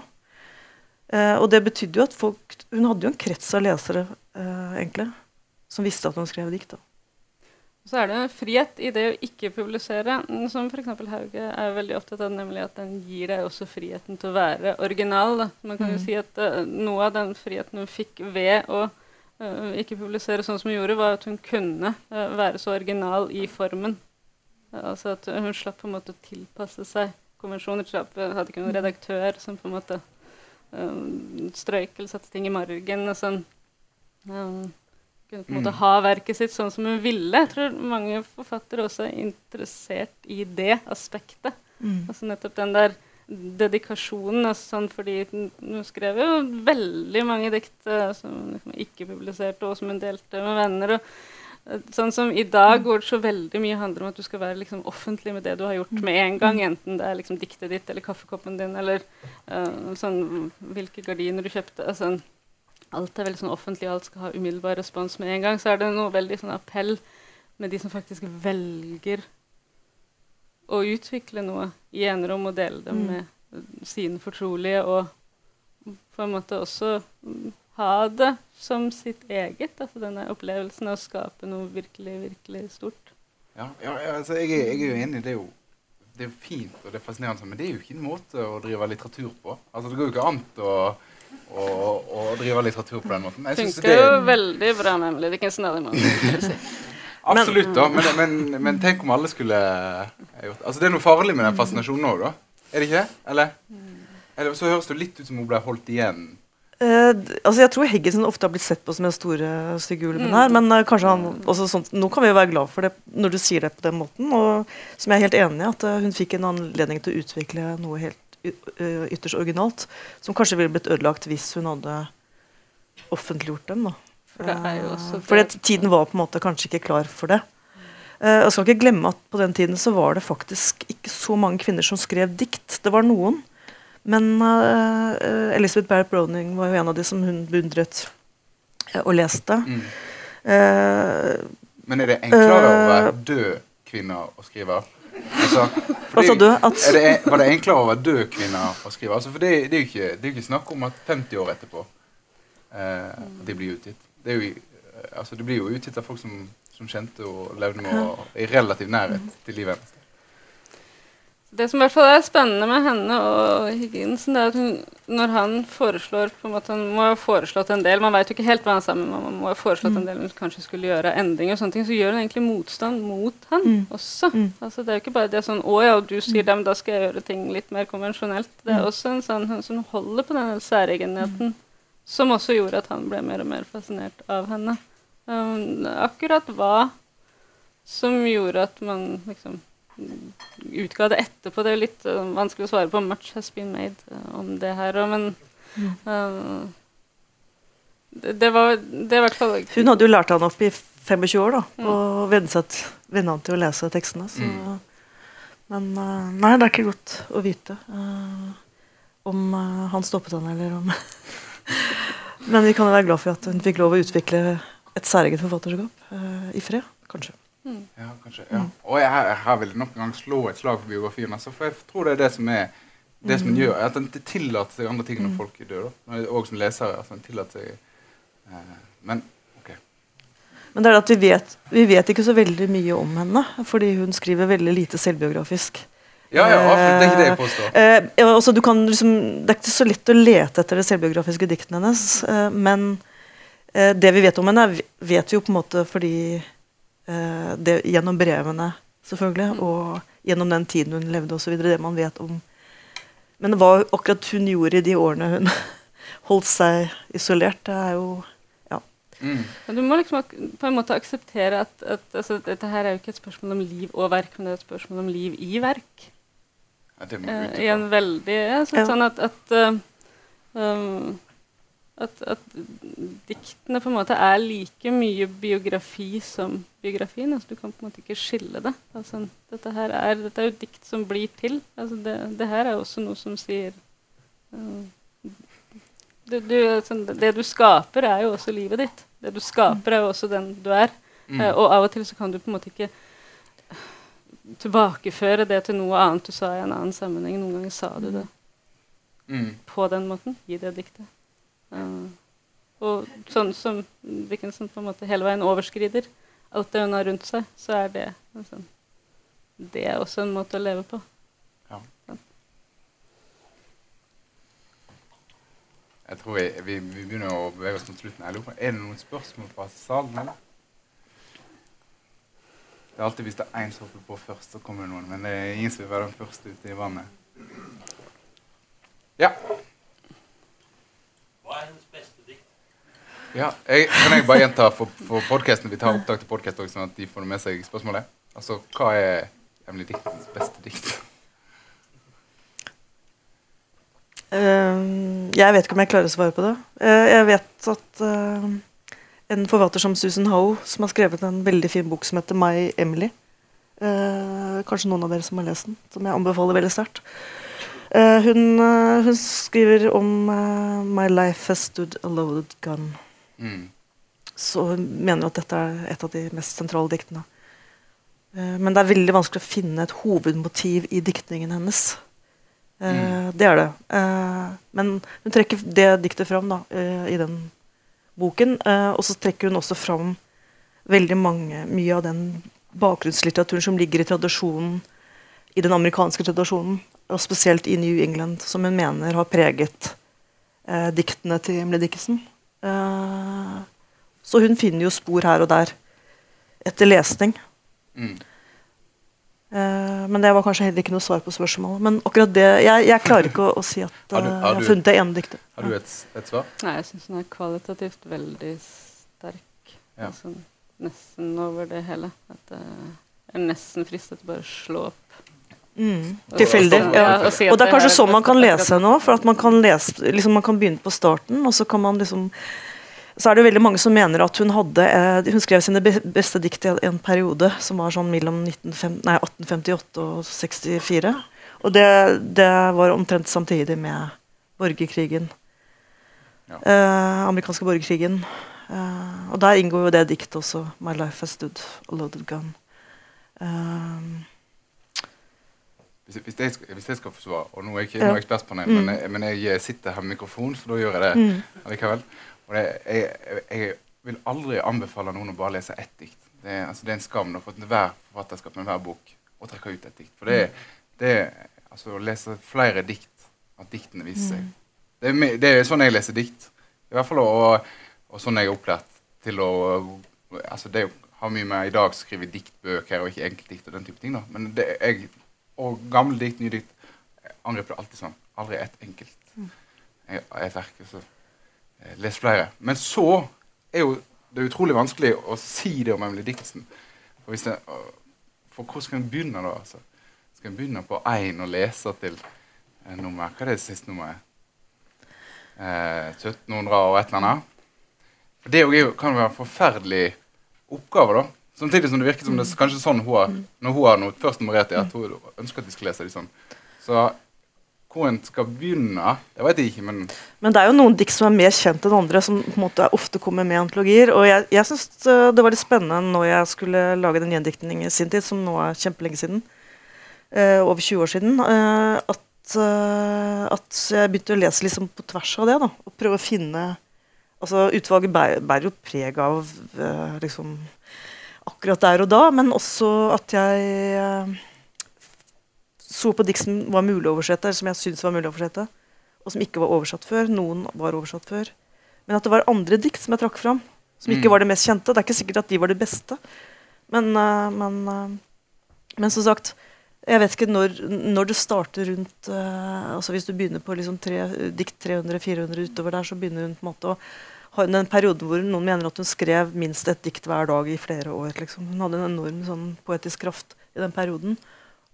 Eh, og det betydde jo at folk Hun hadde jo en krets av lesere, eh, egentlig, som visste at hun skrev dikt. da. Så er det en frihet i det å ikke publisere, mm, som f.eks. Hauge er veldig opptatt av, nemlig at den gir deg også friheten til å være original. Da. Man kan jo Mm. si at uh, noe av den friheten hun fikk ved å uh, ikke publisere sånn som hun gjorde, var at hun kunne uh, være så original i formen. Altså at hun slapp på en måte å tilpasse seg konvensjoner. Slapp, hadde ikke noen redaktør som på en måte uh, strøyk eller satte ting i margen. og sånn. Um, kunne på en måte Mm. ha verket sitt sånn som hun ville. Jeg tror mange forfattere også er interessert i det aspektet. Altså nettopp den der dedikasjonen. Altså sånn fordi hun skrev jo veldig mange dikt eh, som hun liksom ikke publiserte, og som hun delte med venner. og eh, Sånn som I dag hvor det så veldig mye handler om at du skal være liksom offentlig med det du har gjort med en gang. Enten det er liksom diktet ditt eller kaffekoppen din eller uh, sånn, hvilke gardiner du kjøpte. altså alt er veldig sånn offentlig, alt skal ha umiddelbar respons med en gang, så er det noe veldig sånn appell med de som faktisk velger å utvikle noe i enerom og dele det Mm. med sine fortrolige, og på en måte også mm, ha det som sitt eget. Altså denne opplevelsen av å skape noe virkelig, virkelig stort. Ja, ja, altså, jeg, er, jeg er jo enig. Det er jo, det er jo fint og det er fascinerende, men det er jo ikke en måte å drive litteratur på. Altså, Det går jo ikke an å, å, å drive litteratur på den måten. Jeg synes det jo veldig bra med Emily Dickinson. det absolutt, da. Men, men, men tenk om alle skulle gjort Altså, Det er noe farlig med den fascinasjonen òg, da. Er det ikke? Eller? Eller så høres det litt ut som hun ble holdt igjen. Eh, altså jeg tror Heggesen ofte har blitt sett på som den store stygge ulven Mm. her. Men eh, kanskje han også sånt, nå kan vi jo være glad for det når du sier det på den måten. Og som jeg er helt enig i, at uh, hun fikk en anledning til å utvikle noe helt eh, ytterst originalt. Som kanskje ville blitt ødelagt hvis hun hadde offentliggjort dem. da. For det Eh, Fordi tiden var på en måte kanskje ikke klar for det. Uh, Jeg skal ikke glemme at på den tiden så var det faktisk ikke så mange kvinner som skrev dikt. Det var noen. Men uh, eh, Elizabeth Barrett Browning var jo en av de som hun beundret eh, og leste. Mm. Uh, Men er det enklere å være Øh. død kvinne og skrive? Altså, Hva sa du? Det, var det enklere å være død kvinne og skrive? Altså, for det, det, er jo ikke, det er ikke snakk om at 50 år etterpå eh, de blir utgitt. Det, jo, eh, altså, det blir jo utgitt av folk som, som kjente og levde med og i relativ nærhet til livet hennes. Det som i hvert fall er spennende med henne og Higginsen, er at hun, når han foreslår på en måte, Han må ha foreslått en del, man vet jo ikke helt hva han sa, men man må ha foreslått en del hun kanskje skulle gjøre endringer, og sånne ting, så gjør hun egentlig motstand mot han Mm. også. Mm. Altså, det er jo ikke bare det sånn 'Å ja, du sier det, men da skal jeg gjøre ting litt mer konvensjonelt'. Det er Mm. også en sånn hun som holder på den særegenheten, som også gjorde at han ble mer og mer fascinert av henne. Um, akkurat hva som gjorde at man liksom utga det etterpå. Det er litt uh, vanskelig å svare på. Much has been made uh, om det her òg, men uh, det, det var det i hvert fall hun hadde jo lært han opp i 25 år da, og venne han til å lese tekstene. Så. Mm. Men nei, det er ikke godt å vite om han stoppet han eller om Men vi kan jo være glad for at hun fikk lov å utvikle et særeget forfatterskap i fred, kanskje. Ja, kanskje. Ja. Og jeg, jeg, her vil jeg nok en gang slå et slag for biografien. Altså, for jeg tror det er det som er det som gjør, at den tillater seg andre ting når folk dør. da. Og som lesere. Altså, tillater seg eh, Men ok. Men det er at vi vet, vi vet ikke så veldig mye om henne, fordi hun skriver veldig lite selvbiografisk. Ja, ja, absolutt. Det er ikke det jeg påstår. Eh, ja, altså, du kan liksom, det er ikke så lett å lete etter de selvbiografiske diktene hennes, eh, men eh, det vi vet om henne, vet vi jo på en måte fordi eh, det, Gjennom brevene, selvfølgelig, og gjennom den tiden hun levde osv. Det man vet om Men hva akkurat hun gjorde i de årene hun holdt seg isolert, det er jo Mm. Men du må liksom ak på en måte akseptere at, at altså, dette her er jo ikke et spørsmål om liv og verk, men det er et spørsmål om liv i verk. Ja, det må Eh, I en veldig Ja. sånn at, at eh, um, At, at diktene på en måte er like mye biografi som biografien. Altså, du kan på en måte ikke skille det. Altså, dette, her er, dette er jo dikt som blir til. Altså, det, det her er også noe som sier uh, du, du, altså, Det du skaper, er jo også livet ditt. Det du skaper, er jo også den du er. Mm. Uh, og av og til så kan du på en måte ikke tilbakeføre det til noe annet du sa i en annen sammenheng. Noen ganger sa du det mm. på den måten i det diktet. Uh, og sånn som Dickinson på en måte hele veien overskrider alt det hun har rundt seg, så er det liksom, Det er også en måte å leve på. Ja. Sånn. Jeg tror vi, vi, vi, begynner å bevege oss mot slutten. Er det noen spørsmål fra salen? eller? Det er alltid hvis det er én som hopper på først, så kommer det noen. Men det er ingen som vil være den første ute i vannet. Ja. Hva er hennes beste dikt? Ja, jeg, Kan jeg bare gjenta for, for podcasten, Vi tar opptak til podkast òg, sånn at de får med seg spørsmålet. Altså, Hva er Emily Diktens beste dikt? Uh, jeg vet ikke om jeg klarer å svare på det. Uh, jeg vet at uh, en forfatter som Susan Howe, som har skrevet en veldig fin bok som heter My Emily Kanskje noen av dere som har lest den, som jeg anbefaler veldig sterkt. Uh, hun, uh, hun, skriver om uh, 'My life has stood a loaded gun'. Mm. Så hun mener at dette er et av de mest sentrale diktene. men det er veldig vanskelig å finne et hovedmotiv i diktningen hennes. Mm. Det er det. men hun trekker det diktet fram da, i den boken. og så trekker hun også fram veldig mange, mye av den bakgrunnslitteraturen som ligger i tradisjonen i den amerikanske tradisjonen og spesielt i New England, som hun mener har preget eh, diktene til Emily Dickinson. Eh, så hun finner jo spor her og der etter lesning. Mm. Eh, men det var kanskje heller ikke noe svar på spørsmålet. Men akkurat det, jeg, jeg klarer ikke å, å si at har du, har jeg har funnet det ene diktet. Har du et, et svar? Nei, jeg syns den er kvalitativt veldig sterk. Ja. Altså, nesten over det hele. At jeg er nesten fristet til bare å slå opp Mm, tilfeldig. Ja. Og det er kanskje sånn man kan lese nå. for at Man kan, lese, liksom, man kan begynne på starten, og så kan man liksom så er det veldig mange som mener at hun hadde eh, Hun skrev sine beste dikt i en periode som var sånn mellom 19, nei, 1858 og 64. Og det, det, var omtrent samtidig med borgerkrigen. Ja. Eh, amerikanske borgerkrigen. Eh, og der inngår jo det diktet også. 'My life has stood a loaded gun'. Eh, hvis, hvis, jeg hvis, jeg skal, forsvare Og nå er jeg ikke noe ekspertpanel, mm. men, jeg, men, jeg, sitter her med mikrofon, så da gjør jeg det mm. allikevel. Og det, jeg, jeg, vil aldri anbefale noen å bare lese ett dikt. Det er, altså, det er en skam for enhver forfatterskap med hver bok å trekke ut et dikt. For det, det altså, å lese flere dikt, at diktene viser seg. Mm. Det er, det er, sånn jeg leser dikt. I hvert fall, og, og sånn jeg er opplært til å altså Det har mye med i dag skrive diktbøker og ikke enkeltdikt og den type ting. da. Men det, jeg og gamle dikt, nye dikt. Angrep det alltid sånn. Aldri ett enkelt Jeg, et verk. Så eh, les flere. Men så er jo det utrolig vanskelig å si det om Emily Dickinson. For, det, for hvor skal en begynne, da? Altså? Skal en begynne på én og lese til eh, nummer Hva er det siste nummeret? Eh, 1700 og et eller annet? For Det kan jo være en forferdelig oppgave, da. Samtidig som det virker som det er kanskje sånn hun har, mm. når hun har noe først nummerert at hun ønsker at de skal lese de sånn. Så hvor en skal begynne, det vet jeg ikke, men Men det er jo noen dikt som er mer kjent enn andre, som på en måte ofte kommer med antologier. Og jeg, jeg syns eh, det var litt spennende når jeg skulle lage den gjendiktningen i sin tid, som nå er kjempelenge siden, uh, over 20 år siden, uh, at, uh, at, jeg begynte å lese liksom på tvers av det, da, og prøve å finne Altså, utvalget bærer, bærer jo preg av liksom akkurat der og da, men også at jeg uh, så på dikt som var mulig å oversette, eller som jeg syntes var mulig å oversette, og som ikke var oversatt før. Noen var oversatt før. Men at det var andre dikt som jeg trakk fram, som ikke mm. var det mest kjente. Det er ikke sikkert at de var det beste, men, uh, men, uh, men som sagt jeg vet ikke når, når det starter rundt altså Hvis du begynner på liksom tre, dikt 300-400 utover der, så begynner hun på en måte å har perioden periode hvor noen mener at hun skrev minst et dikt hver dag i flere år. Liksom. Hun hadde en enorm sånn, poetisk kraft i den perioden,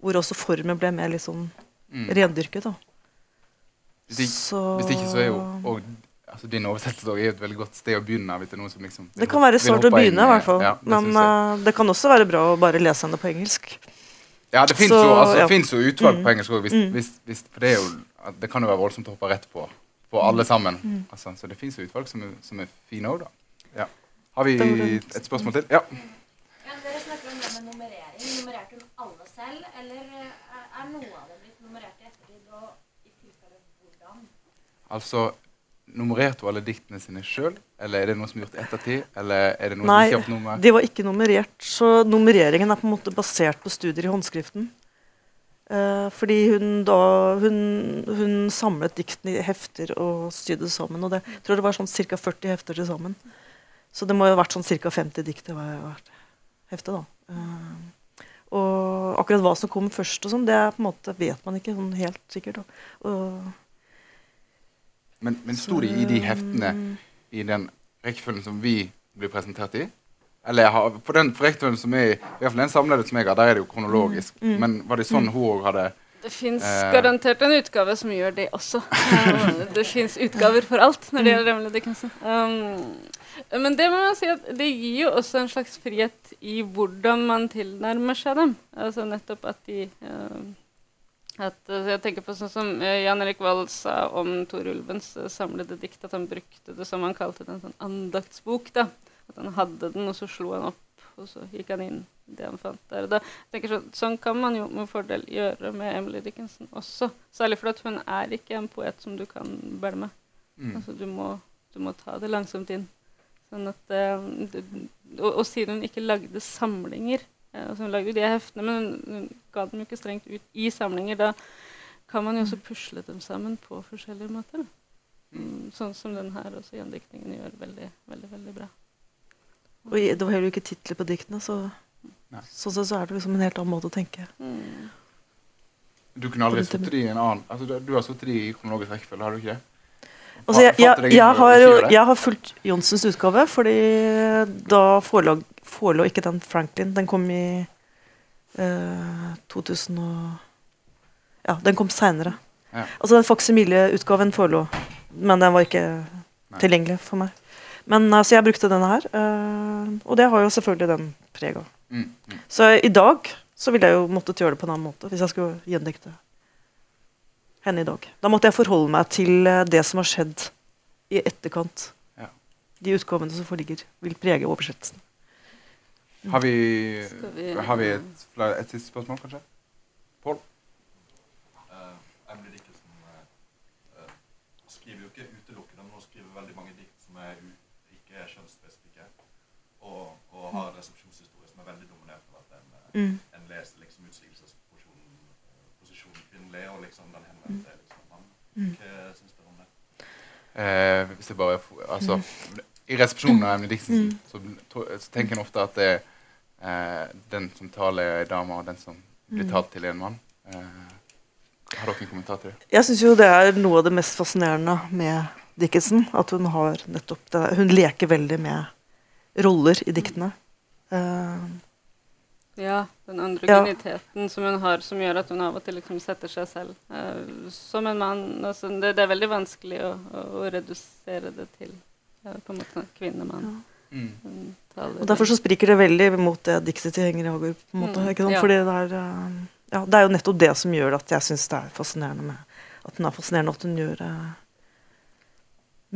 hvor også formen ble mer liksom, mm. rendyrket. Da. Hvis, ikke, så... hvis ikke så er jo og, altså Din oversettelse er jo et veldig godt sted å begynne. Vet Det noen som liksom vil Det kan være sårt å begynne, i hvert fall. Ja, Men uh, det kan også være bra å bare lese henne på engelsk. Ja, det fins jo, altså, ja. jo utvalg Mm. på engelsk òg. Mm. For det, jo, det kan jo være voldsomt å hoppe rett på på Mm. alle sammen. Altså, så det fins jo utvalg som er, som er fine òg, da. Ja. Har vi et spørsmål til? Ja. Ja, dere snakker om det med nummerering. Nummererte hun alle selv, eller eh, er noe av det blitt nummerert i ettertid, og i tilfelle hvordan? Altså, Nummererte hun alle diktene sine sjøl, eller er det noe som er gjort i ettertid? Eller er det noe Nei, som ikke har nummer? de var ikke nummerert. Så nummereringen er på en måte basert på studier i håndskriften. Eh, fordi hun da hun, hun samlet diktene i hefter og sydde sammen. Og det jeg tror det var sånn ca. 40 hefter til sammen. Så det må jo ha vært sånn ca. 50 dikt i hvert hefte, da. Eh, og akkurat hva som kom først og sånn, det er på en måte vet man ikke sånn helt sikkert. Men, men sto de i de heftene i den rekkefølgen som vi blir presentert i? Eller har, på den rekkefølgen som er i hvert fall den samlede som jeg har, der er det jo kronologisk. Mm, mm. Men var det sånn hun òg hadde Det fins Eh. garantert en utgave som gjør det også. Det fins utgaver for alt når det gjelder Emily Dickinson. Um, men det må man si at det gir jo også en slags frihet i hvordan man tilnærmer seg dem. Altså nettopp at de um, at, uh, Jeg tenker på sånn som uh, Jan Erik Vold sa om Tor Ulvens uh, samlede dikt, at han brukte det som han kalte det, en sånn andaktsbok. da. At han hadde den, og så slo han opp, og så gikk han inn det han fant der. og da tenker så, sånn kan man jo med fordel gjøre med Emily Dickinson også. Særlig fordi hun er ikke en poet som du kan bælme. mm. Altså, du, må, du må ta det langsomt inn. Sånn at, eh, det, og, og siden hun ikke lagde samlinger eh, altså Hun lagde jo de heftene, men hun, hun ga dem jo ikke strengt ut i samlinger. Da kan man jo også pusle dem sammen på forskjellige måter. Mm, sånn som den her også gjendiktningen gjør veldig, veldig, veldig bra. Og det var heller ikke titler på diktene, så sånn sett så er det liksom en helt annen måte å tenke. Mm. Du kunne aldri sittet i en annen altså, du, du har sittet i kronologisk rekkefølge, har du ikke det? Altså, jeg, jeg, jeg, har, jeg har fulgt Johnsens utgave, fordi da forelå ikke den Franklin. Den kom i eh, 2000 og Ja, den kom seinere. Ja. Altså den faksimile-utgaven forelå, men den var ikke Nei. tilgjengelig for meg. Men altså, jeg brukte denne her, eh, og det har jo selvfølgelig den prega. Mm, mm. Så i dag så ville jeg jo måttet gjøre det på en annen måte hvis jeg skulle gjendikte henne i dag. Da måtte jeg forholde meg til eh, det som har skjedd i etterkant. Ja. De utgavene som foreligger, vil prege oversettelsen. Har vi, vi- har vi et, et siste spørsmål, kanskje? Pål? Uh, Emily Dickinson eh, eh, skriver jo ikke utelukkende, men hun skriver veldig mange dikt som er u ikke er kjønnsspesifikke. Og, og har en resepsjonshistorie som er veldig dominert av at en, eh, Mm. en leser liksom utsigelsesposisjonen eh, kvinnelig, og liksom den henvendte liksom mann. Mm. Hva syns dere om det? Eh, hvis jeg bare altså, I resepsjonen av Emily Dixon Mm. så, så tenker en ofte at det er eh, den som taler, er en dame, og den som blir Mm. talt til, er en mann. Eh, har dere en kommentar til det? Jeg syns jo det er noe av det mest fascinerende med Dickinson. At hun har nettopp det Hun leker veldig med roller i diktene. Eh, Ja, den androgyniteten som hun har, som gjør at hun av og til liksom setter seg selv uh, som en mann. Altså, det, det er veldig vanskelig å, å, å redusere det til uh, på en måte kvinnemann. Mm. Og Derfor så spriker det veldig mot det diktet til Henger Hager. på en måte, Mm, ikke sant? ja. Fordi det er, uh, ja, det er jo nettopp det som gjør at jeg syns det er fascinerende med at hun er fascinerende at hun gjør det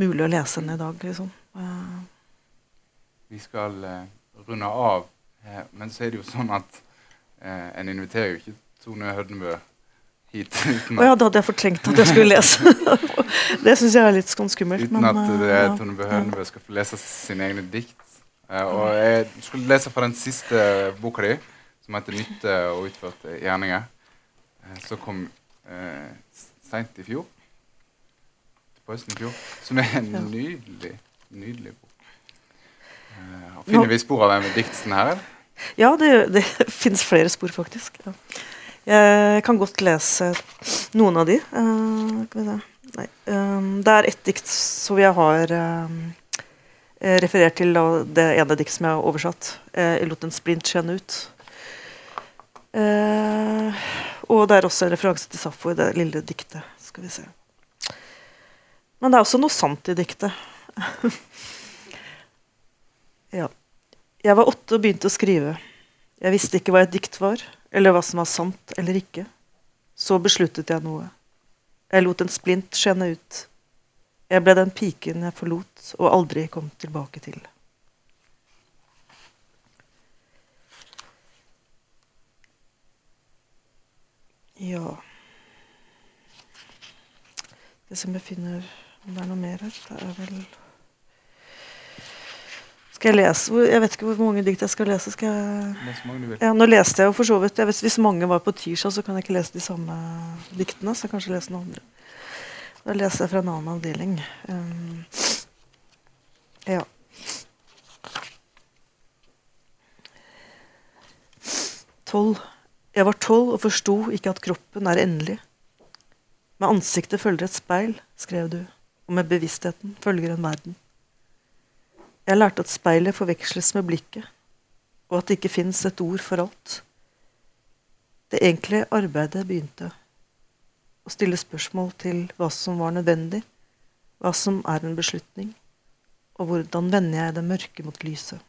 mulig å lese henne i dag. liksom. Eh, Vi skal eh, runde av, eh, men så er det jo sånn at eh, en inviterer jo ikke Tone Hødnebø hit uten oh, ja, da hadde jeg fortrengt at jeg skulle lese. det syns jeg er litt sånn skummelt. uten at men, det er ja. Tone Hødnebø skal få lese sine egne dikt. Eh, og jeg skulle lese fra den siste boka di, som heter 'Nytte og utførte gjerninger', eh, som kom eh, seint i fjor. På høsten i fjor. Som er en nydelig, nydelig bok. Og finner vi spor av Emily diktsen her? Ja, det, det fins flere spor, faktisk. Ja. Jeg kan godt lese noen av de. Uh. Um, det er ett dikt som jeg har um, referert til, det ene dikt som jeg har oversatt. Eh, jeg lot en splint skjenne ut. Uh, og det er også en referanse til Saffo i det lille diktet. Skal vi se. Men det er også noe sant i diktet. Jeg var åtte og begynte å skrive. Jeg visste ikke hva et dikt var, eller hva som var sant eller ikke. Så besluttet jeg noe. Jeg lot en splint skjenne ut. Jeg ble den piken jeg forlot og aldri kom tilbake til. Ja Det som om jeg finner om det er noe mer her. Det er vel Skal jeg lese Jeg vet ikke hvor mange dikt jeg skal lese. Skal jeg ja, nå leste jeg jo for så vidt vet, Hvis mange var på tirsdag, så kan jeg ikke lese de samme diktene. Så jeg kanskje lese noen andre. Da leser jeg fra en annen avdeling. Um, ja. Tolv. Jeg var tolv og forsto ikke at kroppen er endelig. Med ansiktet følger et speil, skrev du, og med bevisstheten følger en verden. Jeg lærte at speilet forveksles med blikket, og at det ikke fins et ord for alt. Det egentlige arbeidet begynte. Å stille spørsmål til hva som var nødvendig, hva som er en beslutning, og hvordan vender jeg det mørke mot lyset.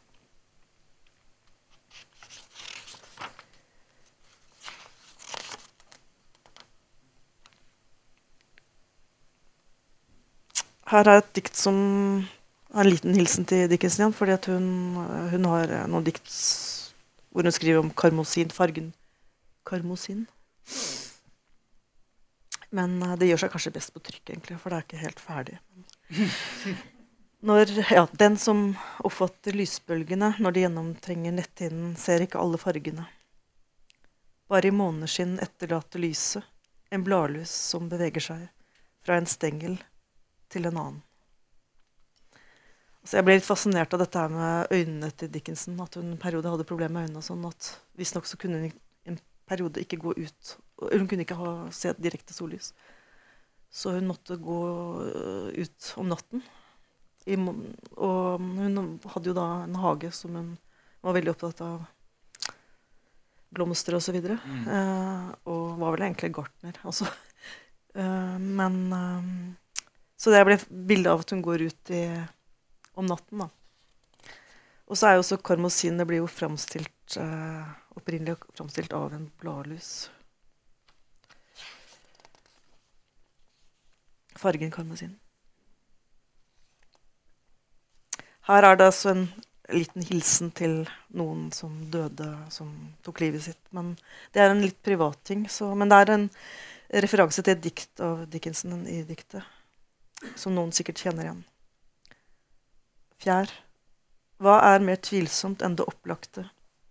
Her er et dikt som en liten hilsen til Dickinson igjen, fordi hun, hun har noen dikt hvor hun skriver om karmosin, fargen karmosin. Men eh, det gjør seg kanskje best på trykk, egentlig, for det er ikke helt ferdig. Når, ja, den som oppfatter lysbølgene når de gjennomtrenger netthinnen, ser ikke alle fargene. Bare i måneskinn etterlater lyset en bladlus som beveger seg fra en stengel til en annen. Så jeg ble litt fascinert av dette her med øynene til Dickinson. At hun en periode hadde problemer med øynene. og sånn, at Visstnok så kunne hun en periode ikke gå ut. Hun kunne ikke ha, se direkte sollys. Så hun måtte gå øh, ut om natten. I, og hun hadde jo da en hage som hun var veldig opptatt av. Blomster og så videre. Mm. Eh, og var vel egentlig gartner, altså. Eh, men eh, Så det ble bilde av at hun går ut i, om natten, da. Og så er jo også karmosin Det blir jo framstilt eh, opprinnelig framstilt av en bladlus. Fargen karmosin. Her er det altså en liten hilsen til noen som døde, som tok livet sitt. Men det er en litt privat ting. Så, men det er en referanse til et dikt av Dickinson i diktet, som noen sikkert kjenner igjen. Fjær. Hva er mer tvilsomt enn det opplagte,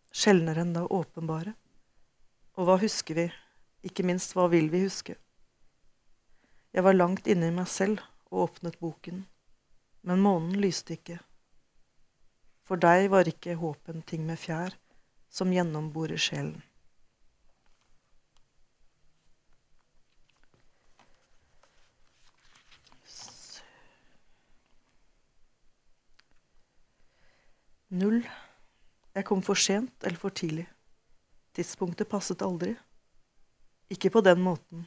sjeldnere enn det åpenbare? Og hva husker vi? Ikke minst, hva vil vi huske? Jeg var langt inne i meg selv og åpnet boken, men månen lyste ikke. For deg var ikke håp en ting med fjær som gjennomborer sjelen. Null. Jeg kom for sent eller for tidlig. Tidspunktet passet aldri. Ikke på den måten.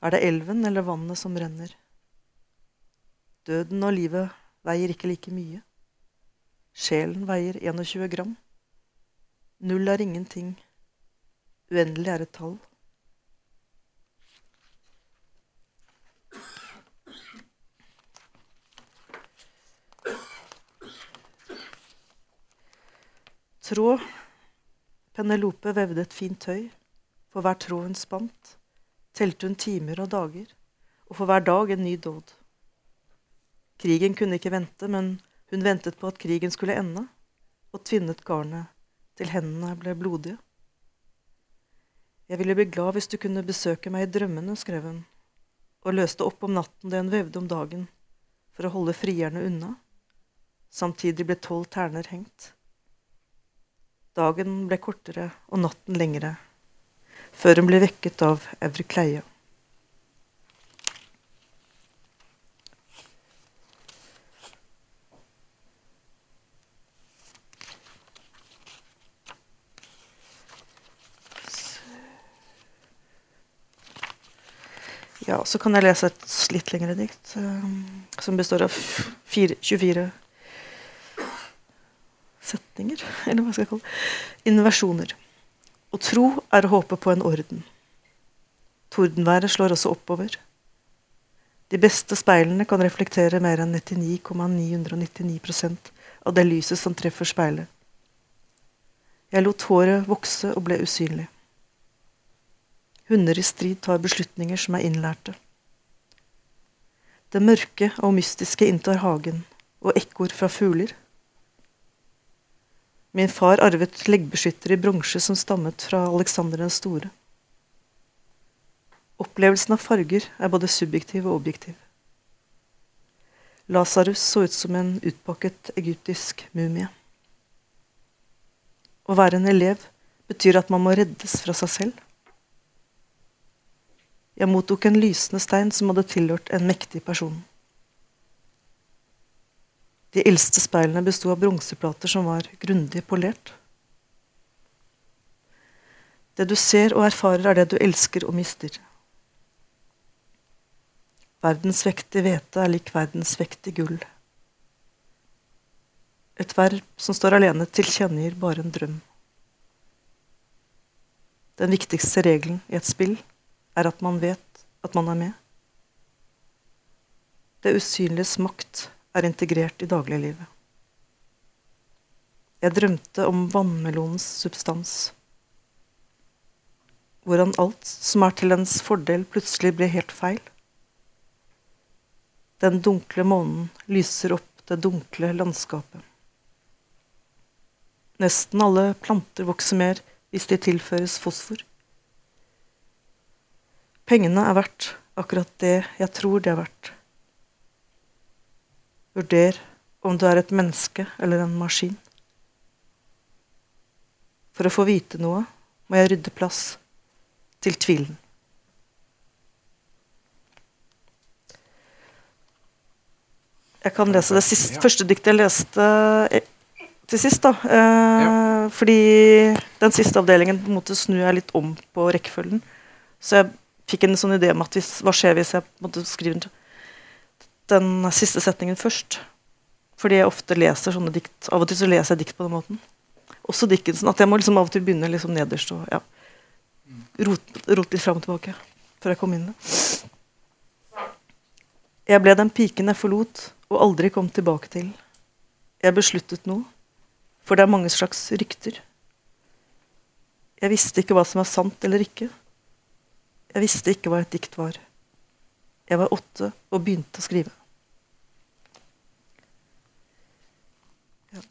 Er det elven eller vannet som renner? Døden og livet veier ikke like mye. Sjelen veier 21 gram. Null er ingenting. Uendelig er et tall. Tråd. Penelope vevde et fint tøy. For hver tråd hun spant, telte hun timer og dager, og for hver dag en ny dåd. Krigen kunne ikke vente, men hun ventet på at krigen skulle ende, og tvinnet garnet til hendene ble blodige. Jeg ville bli glad hvis du kunne besøke meg i drømmene, skrev hun, og løste opp om natten det hun vevde om dagen, for å holde frierne unna. Samtidig ble tolv terner hengt. Dagen ble kortere og natten lengre, før hun ble vekket av Eurykleia. Ja, så kan jeg lese et litt lengre dikt, eh, som består av fire, 24 setninger, eller hva skal jeg kalle det. Inversjoner. Å tro er å håpe på en orden. Tordenværet slår også oppover. De beste speilene kan reflektere mer enn 99,999% av det lyset som treffer speilet. Jeg lot håret vokse og ble usynlig. Hunder i strid tar beslutninger som er innlærte. Det mørke og mystiske inntar hagen, og ekkoer fra fugler. Min far arvet leggbeskytter i bronse som stammet fra Alexander den store. Opplevelsen av farger er både subjektiv og objektiv. Lasarus så ut som en utpakket egyptisk mumie. Å være en elev betyr at man må reddes fra seg selv. Jeg mottok en lysende stein som hadde tilhørt en mektig person. De eldste speilene besto av bronseplater som var grundig polert. Det du ser og erfarer, er det du elsker og mister. Verdensvektig hvete er lik verdensvektig gull. Et verb som står alene, tilkjennegir bare en drøm. Den viktigste regelen i et spill er at man vet at man er med. Det usynliges makt er integrert i dagliglivet. Jeg drømte om vannmelonens substans. Hvordan alt som er til ens fordel, plutselig ble helt feil. Den dunkle månen lyser opp det dunkle landskapet. Nesten alle planter vokser mer hvis de tilføres fosfor. Pengene er verdt akkurat det jeg tror de er verdt. Vurder om du er et menneske eller en maskin. For å få vite noe må jeg rydde plass til tvilen. Jeg kan lese det siste, første diktet jeg leste eh, til sist. da. Eh, Fordi den siste avdelingen på en måte snur jeg litt om på rekkefølgen. Så jeg fikk en sånn idé om at hvis, hva skjer hvis jeg på en måte skriver den siste setningen først. Fordi jeg ofte leser sånne dikt. Av og til så leser jeg dikt på den måten. Også Dickinson. At jeg må liksom av og til begynne liksom nederst og ja, rote rot litt fram og tilbake før jeg kom inn. Jeg ble den piken jeg forlot og aldri kom tilbake til. Jeg besluttet noe, for det er mange slags rykter. Jeg visste ikke hva som er sant eller ikke. Jeg visste ikke hva et dikt var. Jeg var åtte og begynte å skrive. Ja.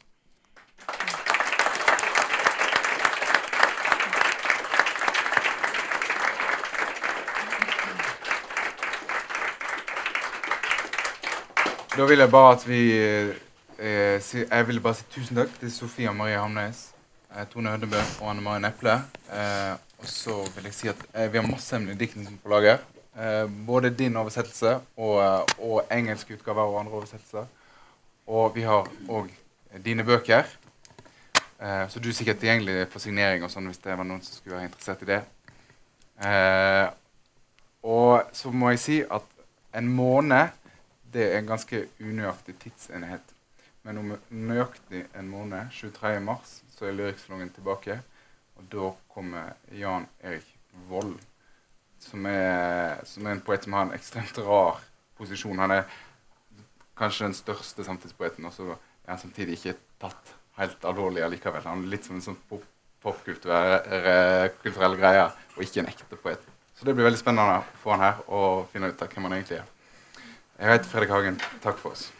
Da vil jeg bare at vi eh, Jeg vil bare si tusen takk til Sofia Marie Hamnes, eh, Tone Hødebø og Anne Marie Neple. Eh, og så vil jeg si at eh, vi har masse hemmelige dikt på lager. Eh, både din oversettelse og, eh, og engelske utgaver og andre oversettelser. Og vi har òg dine bøker. Eh, så du er sikkert tilgjengelig for signering og sånn hvis det var noen som skulle være interessert i det. Eh, og så må jeg si at en måned det er en ganske unøyaktig tidsenhet. Men om nøyaktig en måned, 23. mars, så er Lyrikksalongen tilbake. Og da kommer Jan Erik Vold, som er, som er en poet som har en ekstremt rar posisjon. Han er kanskje den største samtidspoeten, og så er han samtidig ikke tatt helt alvorlig allikevel. Han er litt som en sånn popkulturell kulturell greie, og ikke en ekte poet. Så det blir veldig spennende å få han her og finne ut av hvem han egentlig er. Jeg heter Fredrik Hagen. Takk for oss.